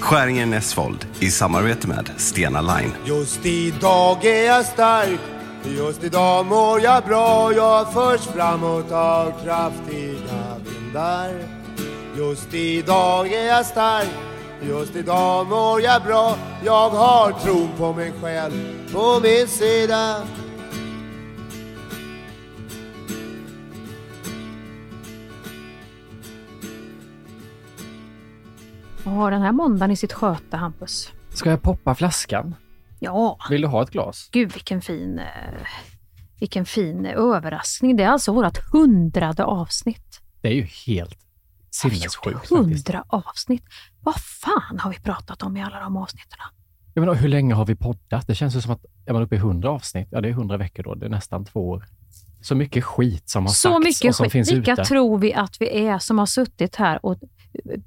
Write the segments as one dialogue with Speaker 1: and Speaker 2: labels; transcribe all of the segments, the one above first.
Speaker 1: Skäringen Näsfold i samarbete med Stena Line.
Speaker 2: Just idag är jag stark Just idag mår jag bra. Jag förs framåt av kraftiga vindar. Just idag är jag stark Just idag mår jag bra. Jag har tron på mig själv på min sida.
Speaker 3: Vad har den här måndagen i sitt sköte, Hampus?
Speaker 4: Ska jag poppa flaskan?
Speaker 3: Ja,
Speaker 4: Vill du ha ett glas?
Speaker 3: gud vilken fin, eh, vilken fin överraskning. Det är alltså vårt hundrade avsnitt.
Speaker 4: Det är ju helt sinnessjukt.
Speaker 3: Hundra avsnitt. Vad fan har vi pratat om i alla de avsnitten?
Speaker 4: Jag menar, hur länge har vi poddat? Det känns ju som att är man uppe i 100 avsnitt, ja det är 100 veckor då, det är nästan två år. Så mycket skit som har
Speaker 3: Så
Speaker 4: sagts
Speaker 3: mycket
Speaker 4: och som
Speaker 3: skit.
Speaker 4: finns
Speaker 3: Vilka
Speaker 4: ute.
Speaker 3: tror vi att vi är som har suttit här och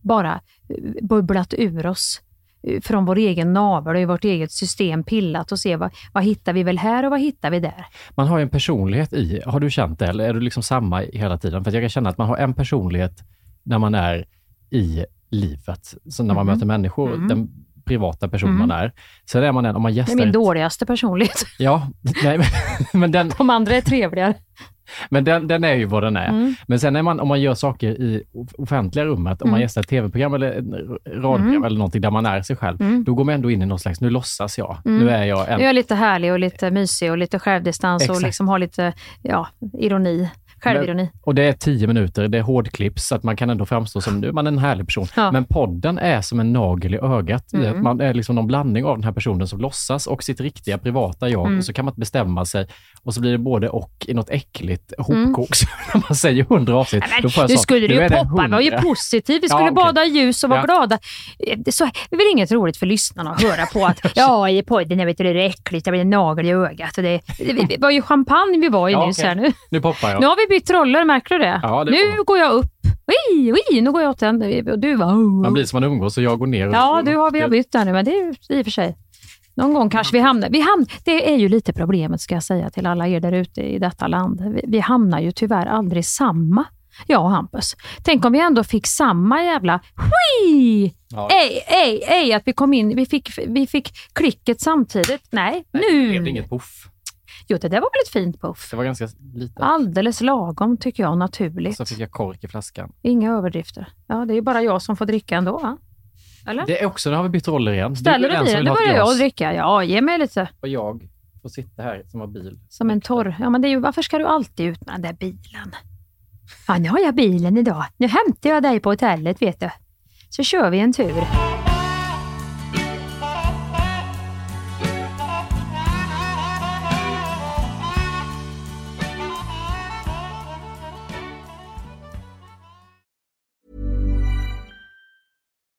Speaker 3: bara eh, bubblat ur oss eh, från vår egen navel och i vårt eget system pillat och se vad, vad hittar vi väl här och vad hittar vi där?
Speaker 4: Man har en personlighet i, har du känt det eller är du liksom samma hela tiden? För jag kan känna att man har en personlighet när man är i livet, så när man
Speaker 3: Mhm.
Speaker 4: möter människor,
Speaker 3: Mm.
Speaker 4: den privata person
Speaker 3: Mm.
Speaker 4: man är. Sen är man en, om man
Speaker 3: Det
Speaker 4: gästar...
Speaker 3: är min dåligaste personlighet.
Speaker 4: Ja, nej, men, men, den,
Speaker 3: De andra är trevligare.
Speaker 4: men den, den är ju vad den är.
Speaker 3: Mm.
Speaker 4: Men sen är man, om man gör saker i off- offentliga rummet, om man
Speaker 3: Mm.
Speaker 4: gästar ett tv-program eller radioprogram
Speaker 3: Mm.
Speaker 4: eller någonting där man är sig själv,
Speaker 3: Mm.
Speaker 4: då går man ändå in i någon slags, nu låtsas jag.
Speaker 3: Mm.
Speaker 4: Nu är jag en...
Speaker 3: Jag är lite härlig och lite mysig och lite självdistans och
Speaker 4: Exakt.
Speaker 3: liksom har lite ja, ironi. Självironi.
Speaker 4: Och det är tio minuter, det är hårdklipps, så att man kan ändå framstå som, nu är man en härlig person.
Speaker 3: Ja.
Speaker 4: Men podden är som en nagel i ögat. i
Speaker 3: Mm.
Speaker 4: att Man är liksom någon blandning av den här personen som låtsas och sitt riktiga privata jag.
Speaker 3: Mm.
Speaker 4: Och så kan man inte bestämma sig och så blir det både och i något äckligt hopkok. Så när man säger hundra avsnitt,
Speaker 3: Mm.
Speaker 4: Får jag
Speaker 3: nu skulle
Speaker 4: nu
Speaker 3: ju
Speaker 4: är det
Speaker 3: poppa, var ju
Speaker 4: 100.
Speaker 3: positiv. Vi
Speaker 4: Ja,
Speaker 3: skulle
Speaker 4: okej.
Speaker 3: bada i ljus och vara
Speaker 4: Ja.
Speaker 3: glada. Eh, det- Så, det är väl inget roligt för lyssnarna att höra på att ja, i podden jag vet du, det är äckligt, det blir en nagel i ögat. Och det, det, det var ju champagne vi var i
Speaker 4: Ja,
Speaker 3: nyss
Speaker 4: okej.
Speaker 3: här nu.
Speaker 4: Nu poppar jag.
Speaker 3: Nu har vi bytt roller, märker du det?
Speaker 4: Ja, det
Speaker 3: nu går jag upp. Oj, oj, nu går jag åt den. Och du var...
Speaker 4: Man blir som man umgås och jag går ner. och-
Speaker 3: Ja, du har, vi har bytt där nu, men det är i och för sig. Någon gång kanske vi hamnar... Vi hamn, det är ju lite problemet, ska jag säga till alla er där ute i detta land. Vi, vi hamnar ju tyvärr aldrig samma, jag och Hampus. Tänk om vi ändå fick samma jävla... Hui!
Speaker 4: Ja.
Speaker 3: Ej, ej, ej, att vi kom in, vi fick, vi fick klicket samtidigt. Nej,
Speaker 4: Nej, det
Speaker 3: nu...
Speaker 4: blev inget poff.
Speaker 3: Jo, det där var väl ett fint puff.
Speaker 4: Det var ganska litet.
Speaker 3: Alldeles lagom tycker jag, naturligt.
Speaker 4: Så fick jag kork i flaskan.
Speaker 3: Inga överdrifter. Ja, det är ju bara jag som får dricka ändå, va? Eller?
Speaker 4: Det är också, nu har vi bytt roller igen.
Speaker 3: Ställer du bilen?
Speaker 4: ett
Speaker 3: börjar jag dricka. Ja, ge mig lite.
Speaker 4: Och jag får sitta här som har bil.
Speaker 3: Som en torr. Ja, men det är ju, varför ska du alltid ut med den där bilen? Ja, nu har jag bilen idag. Nu hämtar jag dig på hotellet, vet du. Så kör vi en tur.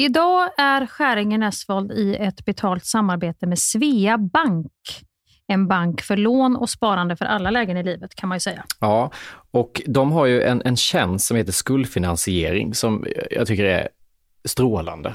Speaker 3: Idag är Skäringen Esvold i ett betalt samarbete med Svea Bank. En bank för lån och sparande för alla lägen i livet kan man ju säga.
Speaker 4: Ja, och de har ju en, en tjänst som heter skuldfinansiering som jag tycker är strålande,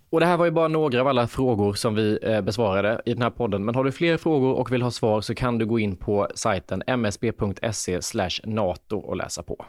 Speaker 4: Och det här var ju bara några av alla frågor som vi eh, besvarade i den här podden. Men har du fler frågor och vill ha svar så kan du gå in på sajten msb.se nato och läsa på.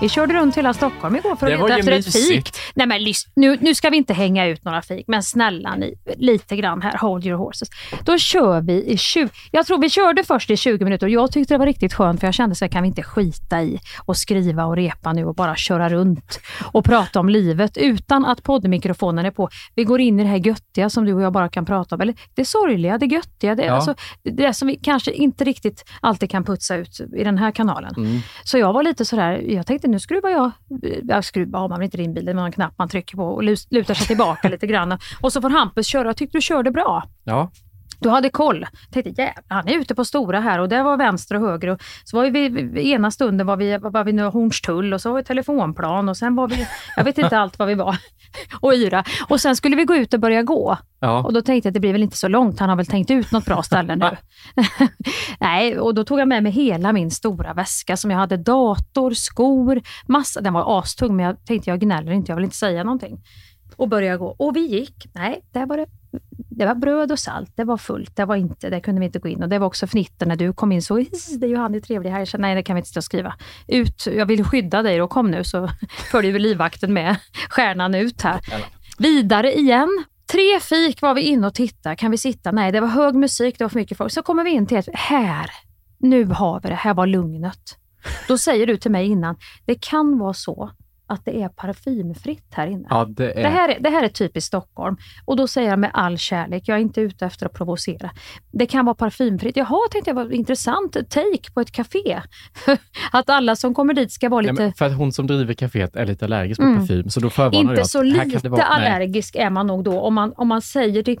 Speaker 3: Vi körde runt hela Stockholm igår för att leta efter ett fik. Nej men nu, nu ska vi inte hänga ut några fik, men snälla ni, lite grann här, hold your horses. Då kör vi i 20, jag tror vi körde först i 20 minuter och jag tyckte det var riktigt skönt för jag kände så här, kan vi inte skita i och skriva och repa nu och bara köra runt och prata om livet utan att poddmikrofonen är på. Vi går in i det här göttiga som du och jag bara kan prata om, eller det sorgliga, det göttiga, det, ja. alltså, det som vi kanske inte riktigt alltid kan putsa ut i den här kanalen. Mm. Så jag var lite sådär, jag tänkte nu skruvar jag, jag skruvar har man väl inte din bil, det är en knapp man trycker på och lutar sig tillbaka lite grann. Och så får Hampus köra. Jag tyckte du körde bra.
Speaker 4: Ja.
Speaker 3: Du hade koll. Tänkte jävlar, han är ute på stora här och det var vänster och höger. Och så var vi, ena stunden var vi, var vi nu Hornstull och så var vi telefonplan och sen var vi, jag vet inte allt vad vi var, och yra. Och sen skulle vi gå ut och börja gå.
Speaker 4: Ja.
Speaker 3: Och då tänkte jag att det blir väl inte så långt, han har väl tänkt ut något bra ställe nu. Nej, och då tog jag med mig hela min stora väska som jag hade dator, skor, massa. Den var astung men jag tänkte jag gnäller inte, jag vill inte säga någonting. Och började gå. Och vi gick. Nej, där var det det var bröd och salt, det var fullt, det var inte, där kunde vi inte gå in. Och det var också fnitter när du kom in, så det är ju han är trevlig här. Jag kände, nej det kan vi inte stå och skriva. Ut, jag vill skydda dig och kom nu, så följer livvakten med stjärnan ut här. Vidare igen. Tre fik var vi inne och tittade. Kan vi sitta? Nej, det var hög musik, det var för mycket folk. Så kommer vi in till ett, här, nu har vi det, här var lugnet. Då säger du till mig innan, det kan vara så att det är parfymfritt här inne.
Speaker 4: Ja, det är...
Speaker 3: Det här, är, det här är typiskt Stockholm. Och då säger jag med all kärlek, jag är inte ute efter att provocera. Det kan vara parfymfritt. Jaha, tänkte jag, vad intressant take på ett café. att alla som kommer dit ska vara
Speaker 4: Nej,
Speaker 3: lite...
Speaker 4: men för att hon som driver kaféet är lite allergisk på
Speaker 3: Mm.
Speaker 4: parfym, så då förvarnar jag
Speaker 3: Inte
Speaker 4: att
Speaker 3: så lite
Speaker 4: det vara, nej.
Speaker 3: allergisk är man nog då. Om man, om man säger det,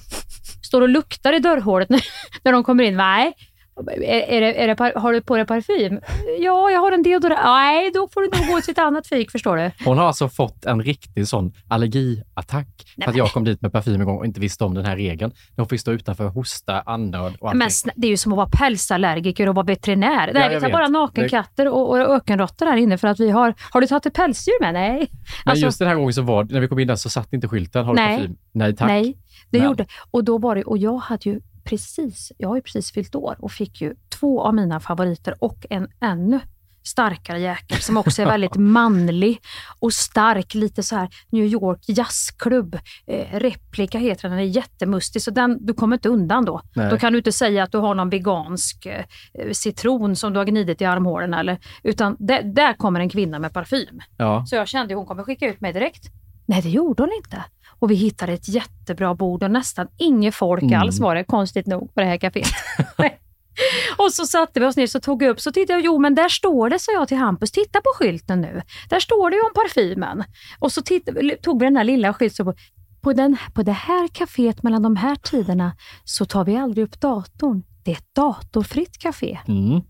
Speaker 3: står och luktar i dörrhålet när, när de kommer in. Nej, är, är det, är det, har du på dig parfym? Ja, jag har en deodorant. Nej, då får du nog gå till ett annat fik, förstår du.
Speaker 4: Hon har alltså fått en riktig sån allergiattack för att jag kom dit med parfym en gång och inte visste om den här regeln. Hon fick stå utanför och hosta, andnöd och allting.
Speaker 3: Men det är ju som att vara pälsallergiker och vara veterinär. Nej,
Speaker 4: Ja,
Speaker 3: vi tar
Speaker 4: vet.
Speaker 3: bara nakenkatter och, och ökenråttor här inne för att vi har... Har du tagit ett pälsdjur med? Nej.
Speaker 4: Men
Speaker 3: Alltså,
Speaker 4: just den här gången så var när vi kom in där så satt inte skylten, har du
Speaker 3: Nej.
Speaker 4: parfym? Nej tack.
Speaker 3: Nej, det
Speaker 4: Men-
Speaker 3: gjorde Och då var det, och jag hade ju precis, jag har ju precis fyllt år och fick ju två av mina favoriter och en ännu starkare jäkel som också är väldigt manlig och stark. Lite så här New York jazzklubb. Eh, replika heter den, den är jättemustig så den, du kommer inte undan då.
Speaker 4: Nej.
Speaker 3: Då kan du inte säga att du har någon vegansk eh, citron som du har gnidit i armhålen eller, utan där, där kommer en kvinna med parfym.
Speaker 4: Ja.
Speaker 3: Så jag kände att hon kommer skicka ut mig direkt. Nej, det gjorde hon inte. Och vi hittade ett jättebra bord och nästan inget folk
Speaker 4: Mm.
Speaker 3: alls var det, konstigt nog, på det här kaféet. och så satte vi oss ner så tog jag upp, så tittade jag, jo men där står det, sa jag till Hampus, titta på skylten nu. Där står det ju om parfymen. Och så titt, tog vi den här lilla skylten på, den, på det här kaféet mellan de här tiderna så tar vi aldrig upp datorn. Det är ett datorfritt café.
Speaker 4: Mm.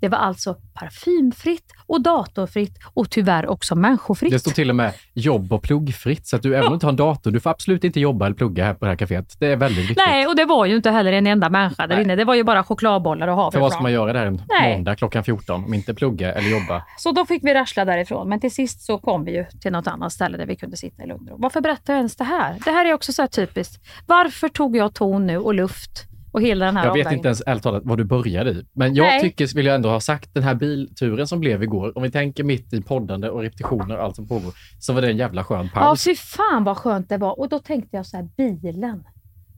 Speaker 3: Det var alltså parfymfritt och datorfritt och tyvärr också människofritt.
Speaker 4: Det står till och med jobb och pluggfritt, så att du även om du inte har en dator, du får absolut inte jobba eller plugga här på det här kaféet. Det är väldigt viktigt.
Speaker 3: Nej, och det var ju inte heller en enda människa där
Speaker 4: Nej.
Speaker 3: inne. Det var ju bara chokladbollar och
Speaker 4: För vad ska man göra där en
Speaker 3: Nej.
Speaker 4: måndag klockan 14 om inte plugga eller jobba?
Speaker 3: Så då fick vi rassla därifrån. Men till sist så kom vi ju till något annat ställe där vi kunde sitta i lugn. Varför berättar jag ens det här? Det här är också så här typiskt. Varför tog jag ton nu och luft och hela den här
Speaker 4: Jag vet inte ens ärligt talat vad du började i. Men jag
Speaker 3: Nej.
Speaker 4: tycker, vill jag ändå ha sagt, den här bilturen som blev igår, om vi tänker mitt i poddande och repetitioner och allt som pågår, så var det en jävla skön
Speaker 3: Ja,
Speaker 4: paus.
Speaker 3: fy fan vad skönt det var. Och då tänkte jag så här, bilen.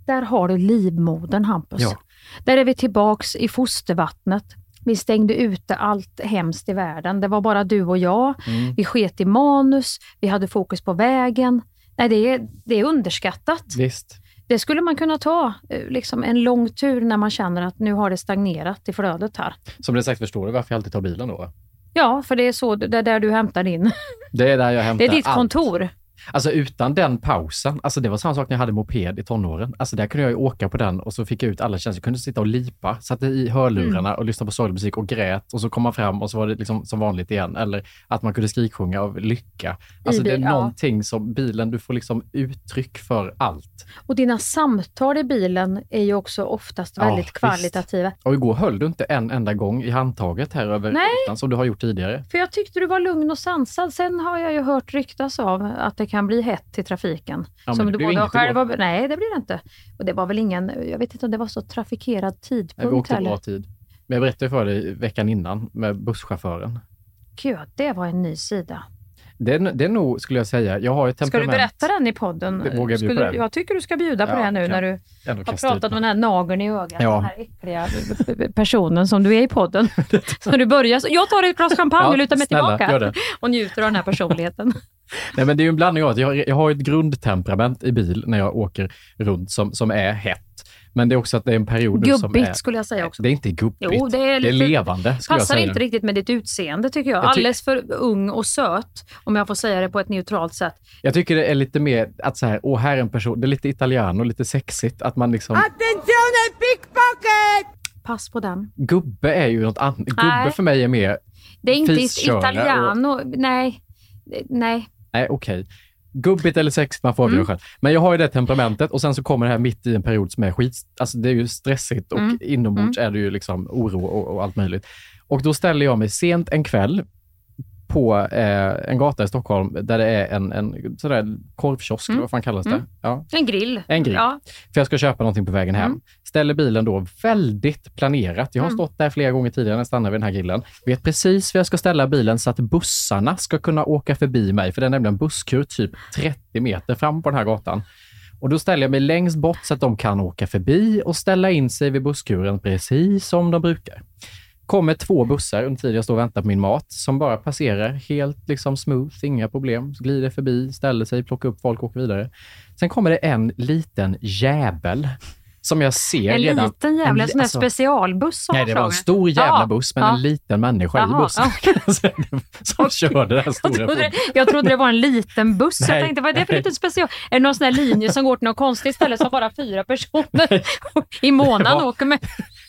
Speaker 3: Där har du livmodern Hampus.
Speaker 4: Ja.
Speaker 3: Där är vi tillbaks i fostervattnet. Vi stängde ute allt hemskt i världen. Det var bara du och jag.
Speaker 4: Mm.
Speaker 3: Vi sket i manus. Vi hade fokus på vägen. Nej, det är, det är underskattat.
Speaker 4: Visst.
Speaker 3: Det skulle man kunna ta eh, liksom en lång tur när man känner att nu har det stagnerat i flödet här.
Speaker 4: Som det sagt förstår du varför jag alltid tar bilen då?
Speaker 3: Ja, för det är så, det är där du hämtar din.
Speaker 4: Det är där jag hämtar
Speaker 3: Det är ditt
Speaker 4: allt.
Speaker 3: kontor.
Speaker 4: Alltså utan den pausen, alltså det var samma sak när jag hade moped i tonåren. Alltså där kunde jag ju åka på den och så fick jag ut alla känslor. Jag kunde sitta och lipa, satte i hörlurarna
Speaker 3: Mm.
Speaker 4: och lyssnade på sorglig musik och grät och så kom man fram och så var det liksom som vanligt igen. Eller att man kunde skriksjunga av lycka. Alltså det är
Speaker 3: ja.
Speaker 4: någonting som bilen, du får liksom uttryck för allt.
Speaker 3: Och dina samtal i bilen är ju också oftast
Speaker 4: Ja,
Speaker 3: väldigt
Speaker 4: visst.
Speaker 3: kvalitativa.
Speaker 4: Och igår höll du inte en enda gång i handtaget här över rutan som du har gjort tidigare.
Speaker 3: För jag tyckte du var lugn och sansad. Sen har jag ju hört ryktas av att det kan bli hett i trafiken.
Speaker 4: Ja,
Speaker 3: som du både själv var, Nej, det blir det inte. Och det var väl ingen, jag vet inte om det var så trafikerad tidpunkt
Speaker 4: Vi åkte
Speaker 3: heller.
Speaker 4: bra tid. Men jag berättade för dig veckan innan med busschauffören.
Speaker 3: Gud, det var en ny sida.
Speaker 4: Det är nog, skulle jag säga, jag har ett
Speaker 3: Ska du
Speaker 4: temperament.
Speaker 3: berätta den i podden?
Speaker 4: Det- vågar jag
Speaker 3: Skulle,
Speaker 4: på den?
Speaker 3: Jag tycker du ska bjuda på
Speaker 4: Ja,
Speaker 3: det nu
Speaker 4: kan-
Speaker 3: när du har pratat om den här nageln i ögat.
Speaker 4: Ja.
Speaker 3: Den här äckliga personen som du är i podden. Så du börjar, så jag tar ett glas champagne och lutar mig
Speaker 4: snälla,
Speaker 3: tillbaka och njuter av den här personligheten.
Speaker 4: Nej, men det är ju en blandning av att jag, jag har ett grundtemperament i bil när jag åker runt som, som är hett. Men det är också att det är en period nu som
Speaker 3: Gubbigt
Speaker 4: är...
Speaker 3: skulle jag säga också.
Speaker 4: Det är inte gubbigt.
Speaker 3: Jo, det är, lite,
Speaker 4: levande, skulle jag
Speaker 3: passar
Speaker 4: säga.
Speaker 3: inte riktigt med ditt utseende tycker jag.
Speaker 4: Jag ty-
Speaker 3: Alldeles för ung och söt, om jag får säga det på ett neutralt sätt.
Speaker 4: Jag tycker det är lite mer att så här, åh, här är en person, det är lite italiano, lite sexigt, att man liksom...
Speaker 5: Attenzione,
Speaker 3: pass på den.
Speaker 4: Gubbe är ju något annat. Gubbe för mig är mer,
Speaker 3: Det är inte italiano. Nej. Nej.
Speaker 4: Nej okej. Gubbigt eller sex, man får avgöra
Speaker 3: Mm.
Speaker 4: själv. Men jag har ju det temperamentet och sen så kommer det här mitt i en period som är skit, alltså det är ju stressigt och
Speaker 3: Mm.
Speaker 4: inombords är det ju liksom oro och, och allt möjligt. Och då ställer jag mig sent en kväll på eh, en gata i Stockholm där det är en, en sådär korvkiosk, eller vad fan kallas det?
Speaker 3: Mm.
Speaker 4: Ja,
Speaker 3: En grill.
Speaker 4: en grill.
Speaker 3: Ja.
Speaker 4: För jag ska köpa någonting på vägen hem.
Speaker 3: Mm.
Speaker 4: Ställer bilen då väldigt planerat. Jag har
Speaker 3: Mm.
Speaker 4: stått där flera gånger tidigare när jag stannar vid den här grillen. Vet precis var jag ska ställa bilen så att bussarna ska kunna åka förbi mig. För det är nämligen en busskur typ 30 meter fram på den här gatan. Och då ställer jag mig längst bort så att de kan åka förbi och ställa in sig vid busskuren precis som de brukar. Kommer två bussar under tiden jag står och väntar på min mat som bara passerar helt liksom smooth, inga problem. Glider förbi, ställer sig, plockar upp folk och åker vidare. Sen kommer det en liten jävel som jag ser
Speaker 3: En
Speaker 4: redan.
Speaker 3: liten jävla
Speaker 4: en
Speaker 3: en sån
Speaker 4: alltså-
Speaker 3: specialbuss.
Speaker 4: Nej, det var en stor jävla
Speaker 3: Ja,
Speaker 4: buss, men
Speaker 3: ja.
Speaker 4: en liten människa i
Speaker 3: Jaha,
Speaker 4: bussen.
Speaker 3: ja.
Speaker 4: som körde den
Speaker 3: Jag
Speaker 4: stora
Speaker 3: trodde,
Speaker 4: fordonet.
Speaker 3: det, jag trodde det var en liten buss.
Speaker 4: Nej,
Speaker 3: jag tänkte, vad är det för liten special? Är det någon sån här linje som går till något konstigt ställe som bara fyra personer i månaden
Speaker 4: var-
Speaker 3: åker med?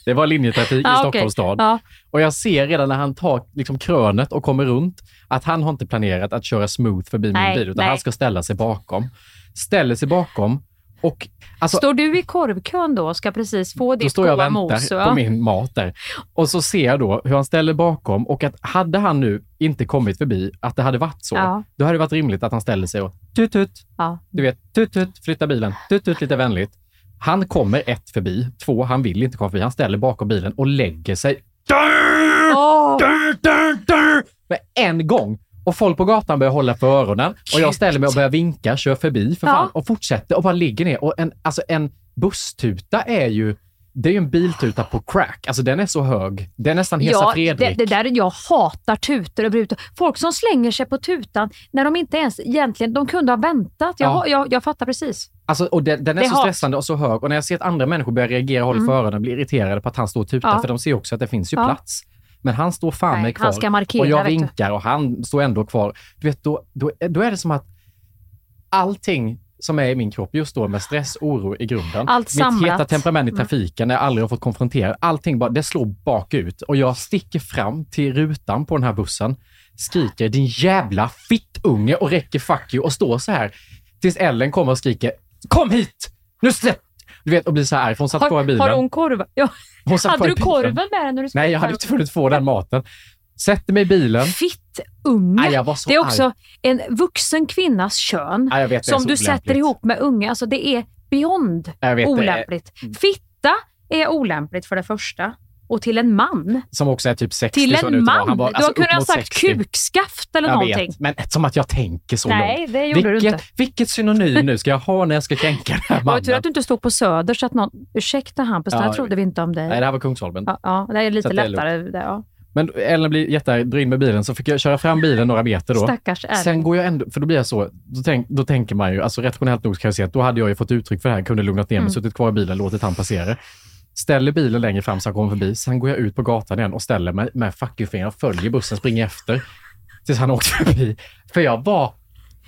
Speaker 4: Det var linjetrafik i
Speaker 3: Ja, okej.
Speaker 4: Stockholms stad.
Speaker 3: Ja.
Speaker 4: Och jag ser redan när han tar liksom krönet och kommer runt att han har inte planerat att köra smooth förbi min
Speaker 3: Nej,
Speaker 4: bil, utan
Speaker 3: nej.
Speaker 4: han ska ställa sig bakom. Ställer sig bakom och alltså,
Speaker 3: Står du i korvkön då och ska precis få
Speaker 4: då
Speaker 3: ditt
Speaker 4: står jag och
Speaker 3: goda mos?
Speaker 4: väntar
Speaker 3: ja.
Speaker 4: på min mat där. Och så ser jag då hur han ställer bakom och att hade han nu inte kommit förbi, att det hade varit så,
Speaker 3: Ja.
Speaker 4: då hade det varit rimligt att han ställer sig och tut tut,
Speaker 3: Ja.
Speaker 4: du vet, tut tut, flytta bilen, tut tut lite vänligt. Han kommer ett förbi, två, han vill inte komma förbi, han ställer bakom bilen och lägger sig dur, med en gång. Och folk på gatan börjar hålla för öronen och jag ställer mig och börjar vinka, kör förbi för
Speaker 3: Ja.
Speaker 4: fan och fortsätter och bara ligger ner. Och en, alltså en busstuta är ju, det är ju en biltuta på crack. Alltså den är så hög. Det är nästan Hesa
Speaker 3: Ja, det,
Speaker 4: Fredrik.
Speaker 3: det där, jag hatar tutor och brutor. Folk som slänger sig på tutan när de inte ens egentligen, de kunde ha väntat. Jag,
Speaker 4: Ja.
Speaker 3: jag, jag fattar precis.
Speaker 4: Alltså, och den, den är
Speaker 3: Det
Speaker 4: så
Speaker 3: hat.
Speaker 4: stressande och så hög. Och när jag ser att andra människor börjar reagera och håller för öronen, blir irriterade på att han står och tutar,
Speaker 3: Ja.
Speaker 4: för de ser också att det finns ju
Speaker 3: Ja.
Speaker 4: plats. Men han står fan
Speaker 3: Nej,
Speaker 4: mig kvar.
Speaker 3: han ska markera,
Speaker 4: och jag vinkar och han står ändå kvar. Du vet, då, då, då är det som att allting som är i min kropp just då med stress, oro i grunden.
Speaker 3: Allt
Speaker 4: mitt heta
Speaker 3: samlat. Mm.
Speaker 4: temperament i trafiken när jag aldrig har fått konfrontera. Allting bara, det slår bakut och jag sticker fram till rutan på den här bussen, skriker din jävla fittunge och räcker fuck you och står så här tills Ellen kommer och skriker kom hit! Nu släpp! Du vet, och blir så här arg hon satt kvar i
Speaker 3: Har,
Speaker 4: bilen.
Speaker 3: har hon korv? Ja.
Speaker 4: Hon satt
Speaker 3: Hade du korven med dig när du
Speaker 4: Nej, jag hade inte hunnit få den maten. Sätter mig i bilen.
Speaker 3: Fittunge.
Speaker 4: Nej, jag var så
Speaker 3: det är
Speaker 4: arg.
Speaker 3: också en vuxen kvinnas kön
Speaker 4: jag vet,
Speaker 3: som du
Speaker 4: olämpligt.
Speaker 3: sätter ihop med unge. Alltså det är beyond
Speaker 4: vet, det är-
Speaker 3: olämpligt. Fitta är olämpligt för det första. Och till en man.
Speaker 4: Som också är typ 60.
Speaker 3: Till en man?
Speaker 4: Han var,
Speaker 3: du
Speaker 4: alltså, upp
Speaker 3: ha sagt
Speaker 4: 60.
Speaker 3: kukskaft eller
Speaker 4: Jag
Speaker 3: någonting.
Speaker 4: vet, men som att jag tänker så
Speaker 3: Nej,
Speaker 4: långt.
Speaker 3: det gjorde du
Speaker 4: vilket,
Speaker 3: inte.
Speaker 4: Vilket synonym nu ska jag ha när jag ska kränka den här mannen?
Speaker 3: tur att du inte stod på Söder så att någon... Ursäkta Hampus, det här
Speaker 4: Ja,
Speaker 3: trodde vi inte om dig.
Speaker 4: Nej, det här var Kungsholmen.
Speaker 3: Ja, ja, det är lite
Speaker 4: det är
Speaker 3: lättare. Där, ja.
Speaker 4: Men Ellen blir jättearg, in med bilen, så fick jag köra fram bilen några meter då.
Speaker 3: Stackars Ellen.
Speaker 4: Sen går jag ändå, för då blir jag så, då, tänk, då tänker man ju, alltså rationellt nog kan jag säga att då hade jag ju fått uttryck för det här, kunde lugnat ner mig,
Speaker 3: Mm.
Speaker 4: suttit kvar i bilen, låtit han passera. Ställer bilen längre fram så han kommer förbi, sen går jag ut på gatan igen och ställer mig med fuck och följer bussen, springer efter tills han åkt förbi. För jag var,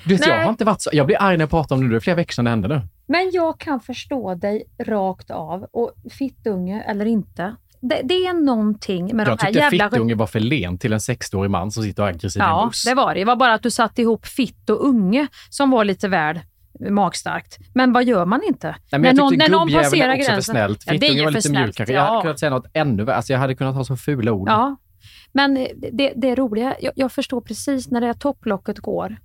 Speaker 4: du vet, jag har inte varit så, jag blir arg när jag pratar om det nu, det är flera veckor sedan det hände nu.
Speaker 3: Men jag kan förstå dig rakt av. Och fittunge eller inte. Det, det är någonting med
Speaker 4: Jag
Speaker 3: de här
Speaker 4: tyckte
Speaker 3: jävla...
Speaker 4: fittunge var för len till en 60-årig man som sitter och är aggressiv i en
Speaker 3: Ja,
Speaker 4: buss.
Speaker 3: det var det. Det var bara att du satte ihop fitt och unge som var lite väl magstarkt. Men vad gör man inte?
Speaker 4: Nej, men
Speaker 3: när
Speaker 4: jag
Speaker 3: någon, när någon passerar
Speaker 4: är också för
Speaker 3: gränsen.
Speaker 4: snällt.
Speaker 3: Ja, det är ju
Speaker 4: var
Speaker 3: för
Speaker 4: lite
Speaker 3: snällt.
Speaker 4: mjukare. Jag hade
Speaker 3: Ja.
Speaker 4: kunnat säga något ännu värre. Alltså jag hade kunnat ha så fula ord.
Speaker 3: Ja, men det, det är roliga, jag, jag förstår precis när det här topplocket går.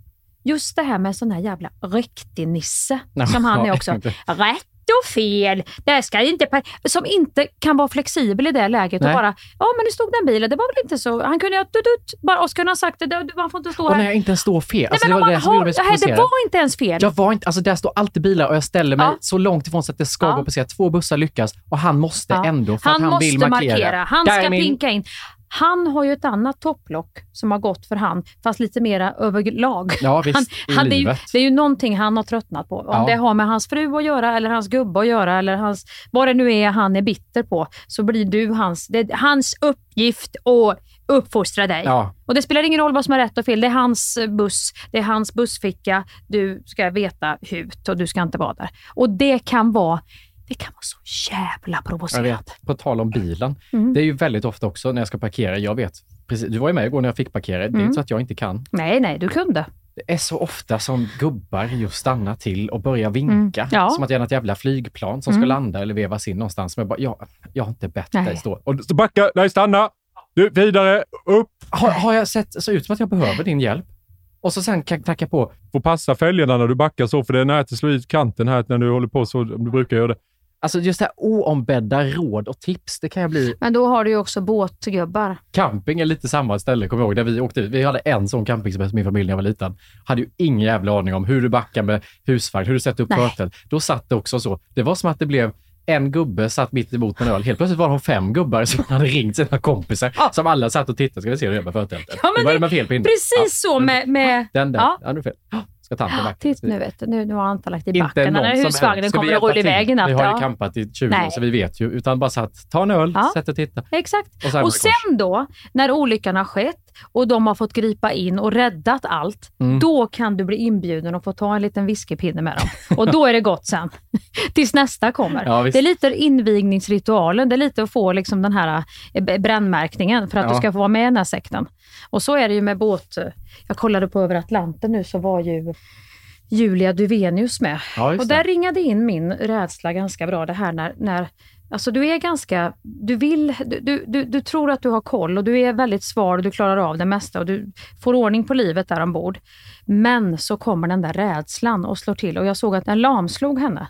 Speaker 3: Just det här med sån här jävla riktig nisse som han är också. Rätt och fel, det här ska inte... Som inte kan vara flexibel i det läget
Speaker 4: Nej.
Speaker 3: och bara, ja men det stod den bilen, det var väl inte så. Han kunde ju ha dut, dut, bara, och så kunde han sagt det, det, man får inte stå
Speaker 4: Och
Speaker 3: här.
Speaker 4: jag inte ens står fel.
Speaker 3: Nej,
Speaker 4: Alltså,
Speaker 3: men
Speaker 4: det var det
Speaker 3: har,
Speaker 4: så
Speaker 3: nej, det var inte ens fel.
Speaker 4: Jag var inte, alltså där står alltid bilar och jag ställer mig
Speaker 3: Ja.
Speaker 4: så långt ifrån så att det ska
Speaker 3: Ja.
Speaker 4: gå att passera. Två bussar lyckas och han måste
Speaker 3: Ja.
Speaker 4: ändå för
Speaker 3: han
Speaker 4: att han
Speaker 3: måste
Speaker 4: vill markera.
Speaker 3: Han
Speaker 4: Där är
Speaker 3: ska
Speaker 4: min-
Speaker 3: pinka in. Han har ju ett annat topplock som har gått för han, fast lite mera överlag.
Speaker 4: Ja visst,
Speaker 3: Han, han, det, är ju, det är ju någonting han har tröttnat på. Om
Speaker 4: Ja.
Speaker 3: det har med hans fru att göra, eller hans gubbe att göra, eller hans, vad det nu är han är bitter på, så blir du hans, det är hans uppgift att uppfostra dig.
Speaker 4: Ja,
Speaker 3: Och Det spelar ingen roll vad som är rätt och fel. Det är hans buss, det är hans bussficka. Du ska veta hut och du ska inte vara där. Och det kan vara Det kan vara så jävla
Speaker 4: Jag
Speaker 3: provocerande.
Speaker 4: vet. På tal om bilen.
Speaker 3: Mm.
Speaker 4: Det är ju väldigt ofta också när jag ska parkera. Jag vet, precis, du var ju med igår när jag fick parkera. Det är
Speaker 3: Mm.
Speaker 4: inte så att jag inte kan.
Speaker 3: Nej, nej, du kunde.
Speaker 4: Det är så ofta som gubbar just stannar till och börjar vinka.
Speaker 3: Mm. Ja.
Speaker 4: Som att det är något jävla flygplan som ska
Speaker 3: Mm.
Speaker 4: landa eller vevas in någonstans. Men jag, bara, jag, jag har inte bett
Speaker 3: Nej.
Speaker 4: dig stå.
Speaker 5: Och så backa, nej stanna! Du, vidare, upp!
Speaker 4: Har, har jag sett så ut som att jag behöver din hjälp? Och så sen kan jag tacka på.
Speaker 5: Får passa fälgarna när du backar så, för det är nära att slå ut kanten här när du håller på så, om du brukar göra det.
Speaker 4: Alltså just det här oombedda råd och tips, det kan jag bli.
Speaker 3: Men då har du ju också båtgubbar.
Speaker 4: Camping är lite samma ställe, kommer jag ihåg, där vi åkte ut. Vi hade en sån campingsemester med min familj när jag var liten. Hade ju ingen jävla aning om hur du backar med husvagn, hur du sätter upp förtält. Då satt det också så. Det var som att det blev en gubbe satt mitt emot en öl. Helt plötsligt var de fem gubbar som hade ringt sina kompisar som alla satt och tittade. Ska vi se hur det är med förtältet?
Speaker 3: Ja,
Speaker 4: det var
Speaker 3: det-
Speaker 4: med fel.
Speaker 3: Precis så med... med
Speaker 4: den där.
Speaker 3: Ja.
Speaker 4: Ja, nu är det fel. Ska tanten backa?
Speaker 3: Titt, nu vet du, nu, nu har Anta lagt i
Speaker 4: Inte
Speaker 3: backen. Den
Speaker 4: någon
Speaker 3: husvagnen kommer att rulla iväg i natt.
Speaker 4: Vi har ju
Speaker 3: Ja.
Speaker 4: campat i 20
Speaker 3: Nej.
Speaker 4: år så vi vet ju. Utan bara satt, ta en öl,
Speaker 3: Ja.
Speaker 4: sätt och titta.
Speaker 3: Exakt.
Speaker 4: Och,
Speaker 3: Och sen då, när olyckan har skett och de har fått gripa in och räddat allt,
Speaker 4: Mm.
Speaker 3: då kan du bli inbjuden och få ta en liten whiskypinne med dem. Och då är det gott sen. Tills nästa kommer.
Speaker 4: Ja,
Speaker 3: det är lite invigningsritualen, det är lite att få liksom den här eh, brännmärkningen för att du ska få vara med i den här sekten. Och så är det ju med båt... Jag kollade på över Atlanten nu så var ju Julia Duvenius med.
Speaker 4: Ja,
Speaker 3: Och
Speaker 4: det.
Speaker 3: där ringade in min rädsla ganska bra. Det här när, när alltså du är ganska, du vill, du, du, du tror att du har koll och du är väldigt svar och du klarar av det mesta och du får ordning på livet där ombord. Men så kommer den där rädslan och slår till och jag såg att den lamslog henne.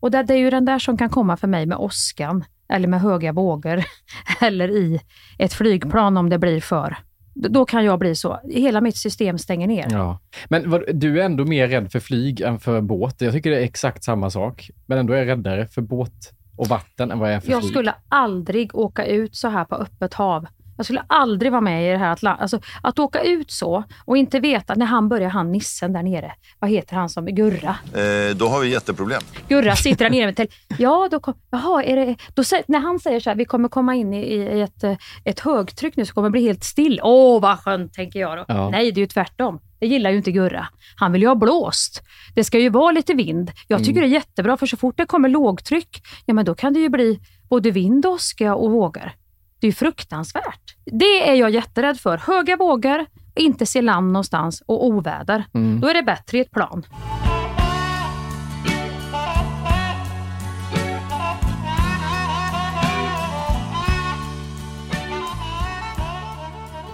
Speaker 3: Och det, det är ju den där som kan komma för mig med åskan eller med höga vågor eller i ett flygplan om det blir för. Då kan jag bli så. Hela mitt system stänger ner.
Speaker 4: Ja. Men vad, du är ändå mer rädd för flyg än för båt. Jag tycker det är exakt samma sak. Men ändå är jag räddare för båt och vatten än vad jag är för
Speaker 3: Jag
Speaker 4: flyg.
Speaker 3: skulle aldrig åka ut så här på öppet hav. Jag skulle aldrig vara med i det här Atlant... Alltså, att åka ut så och inte veta, när han börjar, han nissen där nere, vad heter han som, Gurra?
Speaker 6: Eh, då har vi jätteproblem.
Speaker 3: Gurra sitter där nere med tel- Ja, då kom, jaha, är det, då, när han säger så här, vi kommer komma in i, i ett, eh, ett högtryck nu så kommer det bli helt still. Åh, vad skönt, tänker jag då.
Speaker 4: Ja.
Speaker 3: Nej, det är ju tvärtom. Det gillar ju inte Gurra. Han vill ju ha blåst. Det ska ju vara lite vind. Jag tycker det är jättebra, för så fort det kommer lågtryck, ja men då kan det ju bli både vind, åska och vågor. Det är fruktansvärt. Det är jag jätterädd för. Höga vågor, inte se land någonstans och oväder.
Speaker 4: Mm.
Speaker 3: Då är det bättre i ett plan.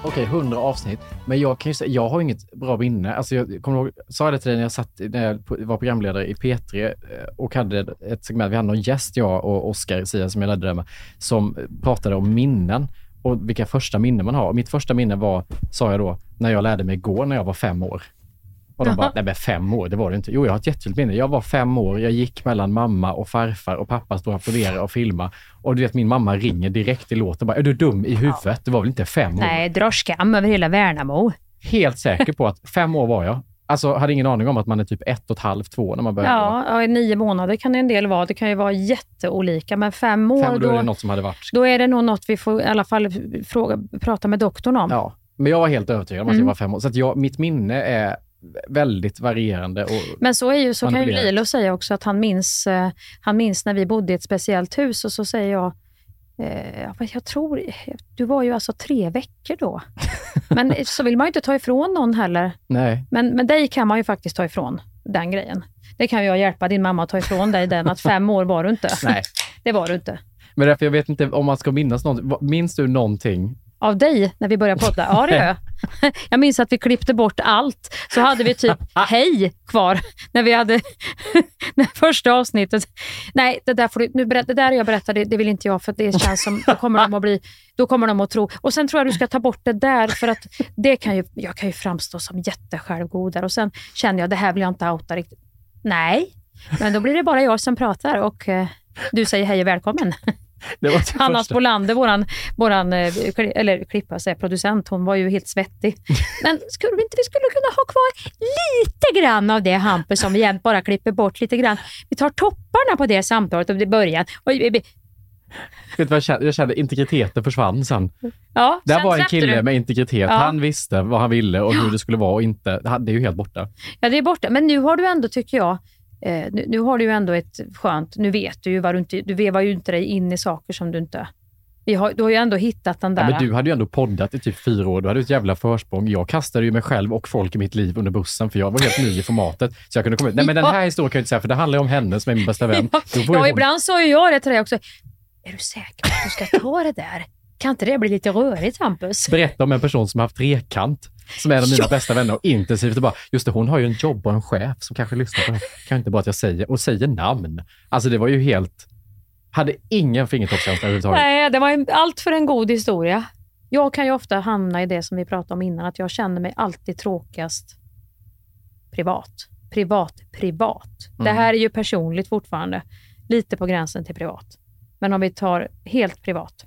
Speaker 4: Okej, 100 avsnitt. Men jag kan ju säga, jag har inget bra minne. Alltså jag kommer ihåg, sa jag det till dig när jag, satt, när jag var programledare i P3 eh, och hade ett segment, vi hade någon gäst, jag och Oskar Sia som jag ledde det med, som pratade om minnen och vilka första minnen man har. Och mitt första minne var, sa jag då, när jag lärde mig gå när jag var fem år. Och de bara, nej men fem år, det var det inte. Jo, jag har ett jättetydligt minne. Jag var fem år, jag gick mellan mamma och farfar och pappa stod och applåderade och filmade. Och du vet, min mamma ringer direkt i låten bara, är du dum i huvudet? Det var väl inte fem år?
Speaker 3: Nej, drar skam över hela Värnamo.
Speaker 4: helt säker på att fem år var jag. Alltså hade ingen aning om att man är typ ett och ett halvt, två när man börjar.
Speaker 3: Ja, ja, i nio månader kan det en del vara. Det kan ju vara jätteolika, men fem år,
Speaker 4: Fem, då är det
Speaker 3: då,
Speaker 4: något som hade varit.
Speaker 3: då är det nog något vi får i alla fall fråga, prata med doktorn om.
Speaker 4: Ja, men jag var helt övertygad om att
Speaker 3: Mm.
Speaker 4: jag var fem år. Så att jag, mitt minne är väldigt varierande.
Speaker 3: Men så, är ju, så kan ju. Lilo säga också att han minns, eh, han minns när vi bodde i ett speciellt hus och så säger jag, eh, jag tror, du var ju alltså tre veckor då. Men så vill man ju inte ta ifrån någon heller.
Speaker 4: nej,
Speaker 3: Men, men dig kan man ju faktiskt ta ifrån den grejen. Det kan jag hjälpa din mamma att ta ifrån dig, den att fem år var du inte.
Speaker 4: nej.
Speaker 3: Det var du inte.
Speaker 4: Men därför jag vet inte om man ska minnas någonting. Minns du någonting?
Speaker 3: Av dig när vi började podda? Ja, det gör jag. Jag minns att vi klippte bort allt. Så hade vi typ hej kvar när vi hade när första avsnittet. Nej, det där, får du, nu berätt, det där jag berättade, det, vill inte jag för det känns som, då kommer de att bli, då kommer de att tro. Och sen tror jag du ska ta bort det där för att det kan ju, jag kan ju framstå som jättesjälvgodare och sen känner jag, det här vill jag inte outa riktigt. Nej, men då blir det bara jag som pratar och eh, du säger hej och välkommen.
Speaker 4: Det det
Speaker 3: Hanna. Spolander, våran, våran eh, eller klippa, säger producent, hon var ju helt svettig. Men skulle vi inte vi skulle kunna ha kvar lite grann av det Hampus som vi jämt bara klipper bort lite grann. Vi tar topparna på det samtalet och det början. Och,
Speaker 4: Vet vad jag kände? Jag kände integriteten försvann sen.
Speaker 3: ja,
Speaker 4: Där
Speaker 3: sen
Speaker 4: var en kille
Speaker 3: du.
Speaker 4: med integritet.
Speaker 3: Ja.
Speaker 4: Han visste vad han ville och hur det skulle vara och inte. Det är ju helt borta.
Speaker 3: Ja, det är borta. Men nu har du ändå, tycker jag, Eh, nu, nu har du ju ändå ett skönt, nu vet du ju vad du inte, du vevar ju inte dig in i saker som du inte... Vi har, du har ju ändå hittat den där...
Speaker 4: Ja, men du hade ju ändå poddat i typ fyra år. Du hade ett jävla försprång. Jag kastade ju mig själv och folk i mitt liv under bussen, för jag var helt ny i formatet. Så jag kunde komma ut. Nej, men den här historien kan jag inte säga, för det handlar ju om henne som är min bästa vän.
Speaker 3: Ja,
Speaker 4: hon-
Speaker 3: ibland sa ju jag det till dig också. Är du säker på att du ska ta det där? Kan inte det bli lite rörigt, Hampus?
Speaker 4: berätta om en person som har haft trekant, som är en av mina bästa vänner och intensivt och bara, just det, hon har ju en jobb och en chef som kanske lyssnar på det. Kan inte bara att jag säger, och säger namn. Alltså det var ju helt, hade ingen fingertoppskänsla överhuvudtaget.
Speaker 3: Nej, det var en, allt för en god historia. Jag kan ju ofta hamna i det som vi pratade om innan, att jag känner mig alltid tråkigast privat. Privat, privat. Det
Speaker 4: Mm.
Speaker 3: här är ju personligt fortfarande. Lite på gränsen till privat. Men om vi tar helt privat,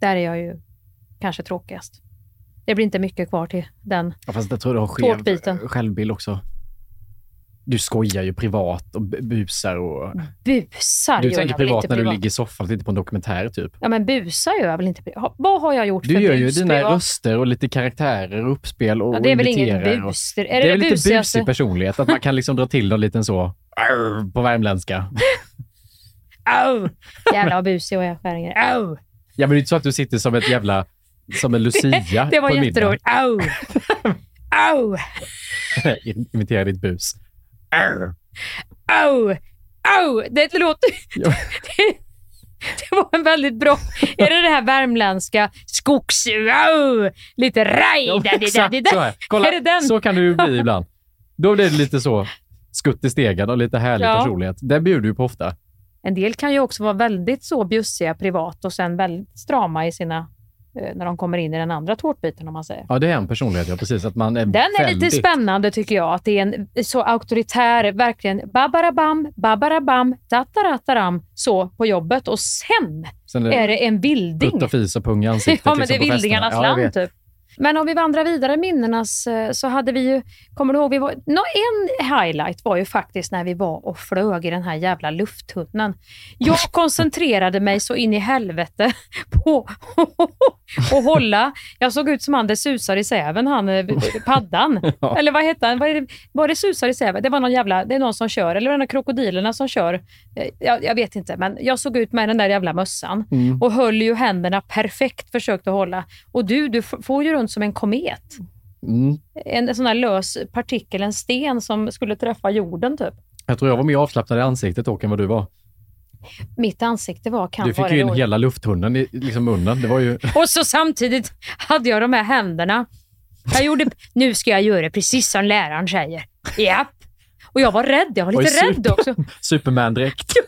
Speaker 3: där är jag ju kanske tråkigast. Det blir inte mycket kvar till den.
Speaker 4: Ja, fast jag tror du har skev självbild också. Du skojar ju privat och bu- busar och...
Speaker 3: Busar
Speaker 4: Du tänker privat när du ligger i soffan och tittar på en dokumentär typ.
Speaker 3: Ja, men busar gör jag väl inte privat. Vad har jag gjort
Speaker 4: Du
Speaker 3: för
Speaker 4: gör ju
Speaker 3: bus
Speaker 4: dina
Speaker 3: privat?
Speaker 4: röster och lite karaktärer och uppspel och
Speaker 3: Ja, det är väl ingen
Speaker 4: imiterar och-
Speaker 3: bus. Är det,
Speaker 4: Det är väl lite busig personlighet, att man kan liksom dra till någon liten så på värmländska.
Speaker 3: Au! Jävlar vad busig jag är, Skäringer. Au!
Speaker 4: Ja, men det är inte så att du sitter som ett jävla, som en lucia
Speaker 3: Det var
Speaker 4: en middag.
Speaker 3: jätteroligt. Au! Au!
Speaker 4: Imitera ditt bus.
Speaker 3: Au! Au! Det låter...
Speaker 4: Ja.
Speaker 3: Det, det var en väldigt bra... Är det det här värmländska skogs... Au! Lite raj...
Speaker 4: Ja, exakt så här. Kolla,
Speaker 3: Är det den?
Speaker 4: så kan du ju bli ibland. Då blir det lite så skutt i stegen och lite härlig
Speaker 3: Ja.
Speaker 4: personlighet. Det bjuder du på ofta.
Speaker 3: En del kan ju också vara väldigt så bjussiga privat och sen väldigt strama i sina... eh, När de kommer in i den andra tårtbiten om man säger.
Speaker 4: Ja, det är en personlighet, ja precis. Att man är
Speaker 3: Den är lite spännande tycker jag. Att det är en så auktoritär, verkligen babarabam, babarabam, tatarataram, så på jobbet. Och sen
Speaker 4: Sen
Speaker 3: är det en vilding.
Speaker 4: Putt och fis och pung i ansiktet.
Speaker 3: Ja, men
Speaker 4: liksom,
Speaker 3: det är vildingarnas
Speaker 4: Ja,
Speaker 3: land typ. Men om vi vandrar vidare minnenas eh, så hade vi ju, kommer du ihåg, vi var, no, en highlight var ju faktiskt när vi var och flög i den här jävla lufttunneln. Jag koncentrerade mig så in i helvete på att hålla, jag såg ut som han det susar i säven, han eh, paddan.
Speaker 4: Ja.
Speaker 3: Eller vad hette han? Var det, var det susar i säven? Det var någon jävla, det är någon som kör, eller det några krokodilerna som kör? Eh, Jag, jag vet inte, men jag såg ut med den där jävla mössan
Speaker 4: Mm.
Speaker 3: och höll ju händerna perfekt, försökte hålla. Och du, du får ju runt som en komet.
Speaker 4: Mm.
Speaker 3: En, en sån här lös partikel, en sten som skulle träffa jorden typ.
Speaker 4: Jag tror jag var mer avslappnad i ansiktet dock än vad du var.
Speaker 3: Mitt ansikte var kan
Speaker 4: Du fick
Speaker 3: vara
Speaker 4: ju in hela lufthunden i liksom munnen. Det var ju...
Speaker 3: Och så samtidigt hade jag de här händerna. Jag gjorde, nu ska jag göra precis som läraren säger. Japp. Och jag var rädd, jag var lite
Speaker 4: ju
Speaker 3: rädd också.
Speaker 4: Superman-dräkt.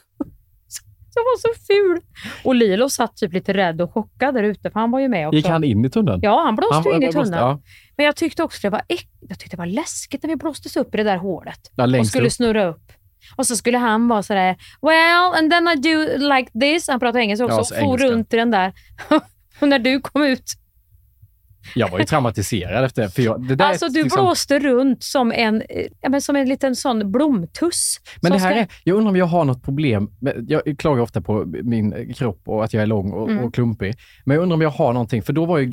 Speaker 3: Jag var så ful. Och Lilo satt typ lite rädd och chockad där ute, för han var ju med också.
Speaker 4: Gick han in i tunneln?
Speaker 3: Ja, han blåste
Speaker 4: Han-
Speaker 3: in i
Speaker 4: han blåste,
Speaker 3: tunneln.
Speaker 4: ja.
Speaker 3: Men jag tyckte också det var, äck, jag tyckte det var läskigt när vi blåstes upp i det där hålet.
Speaker 4: Ja,
Speaker 3: och
Speaker 4: längst
Speaker 3: skulle
Speaker 4: upp.
Speaker 3: snurra upp. Och så skulle han vara sådär, well, and then I do like this. Han pratade engelska också.
Speaker 4: Ja,
Speaker 3: och
Speaker 4: så
Speaker 3: for runt i den där. och när du kom ut,
Speaker 4: Jag var ju traumatiserad efter. För jag, det där
Speaker 3: alltså du
Speaker 4: liksom-
Speaker 3: blåste runt som en, ja, men som en liten sån blomtuss.
Speaker 4: Men det här
Speaker 3: ska-
Speaker 4: är, jag undrar om jag har något problem. Jag klagar ofta på min kropp och att jag är lång och,
Speaker 3: Mm.
Speaker 4: och klumpig. Men jag undrar om jag har någonting, för då var ju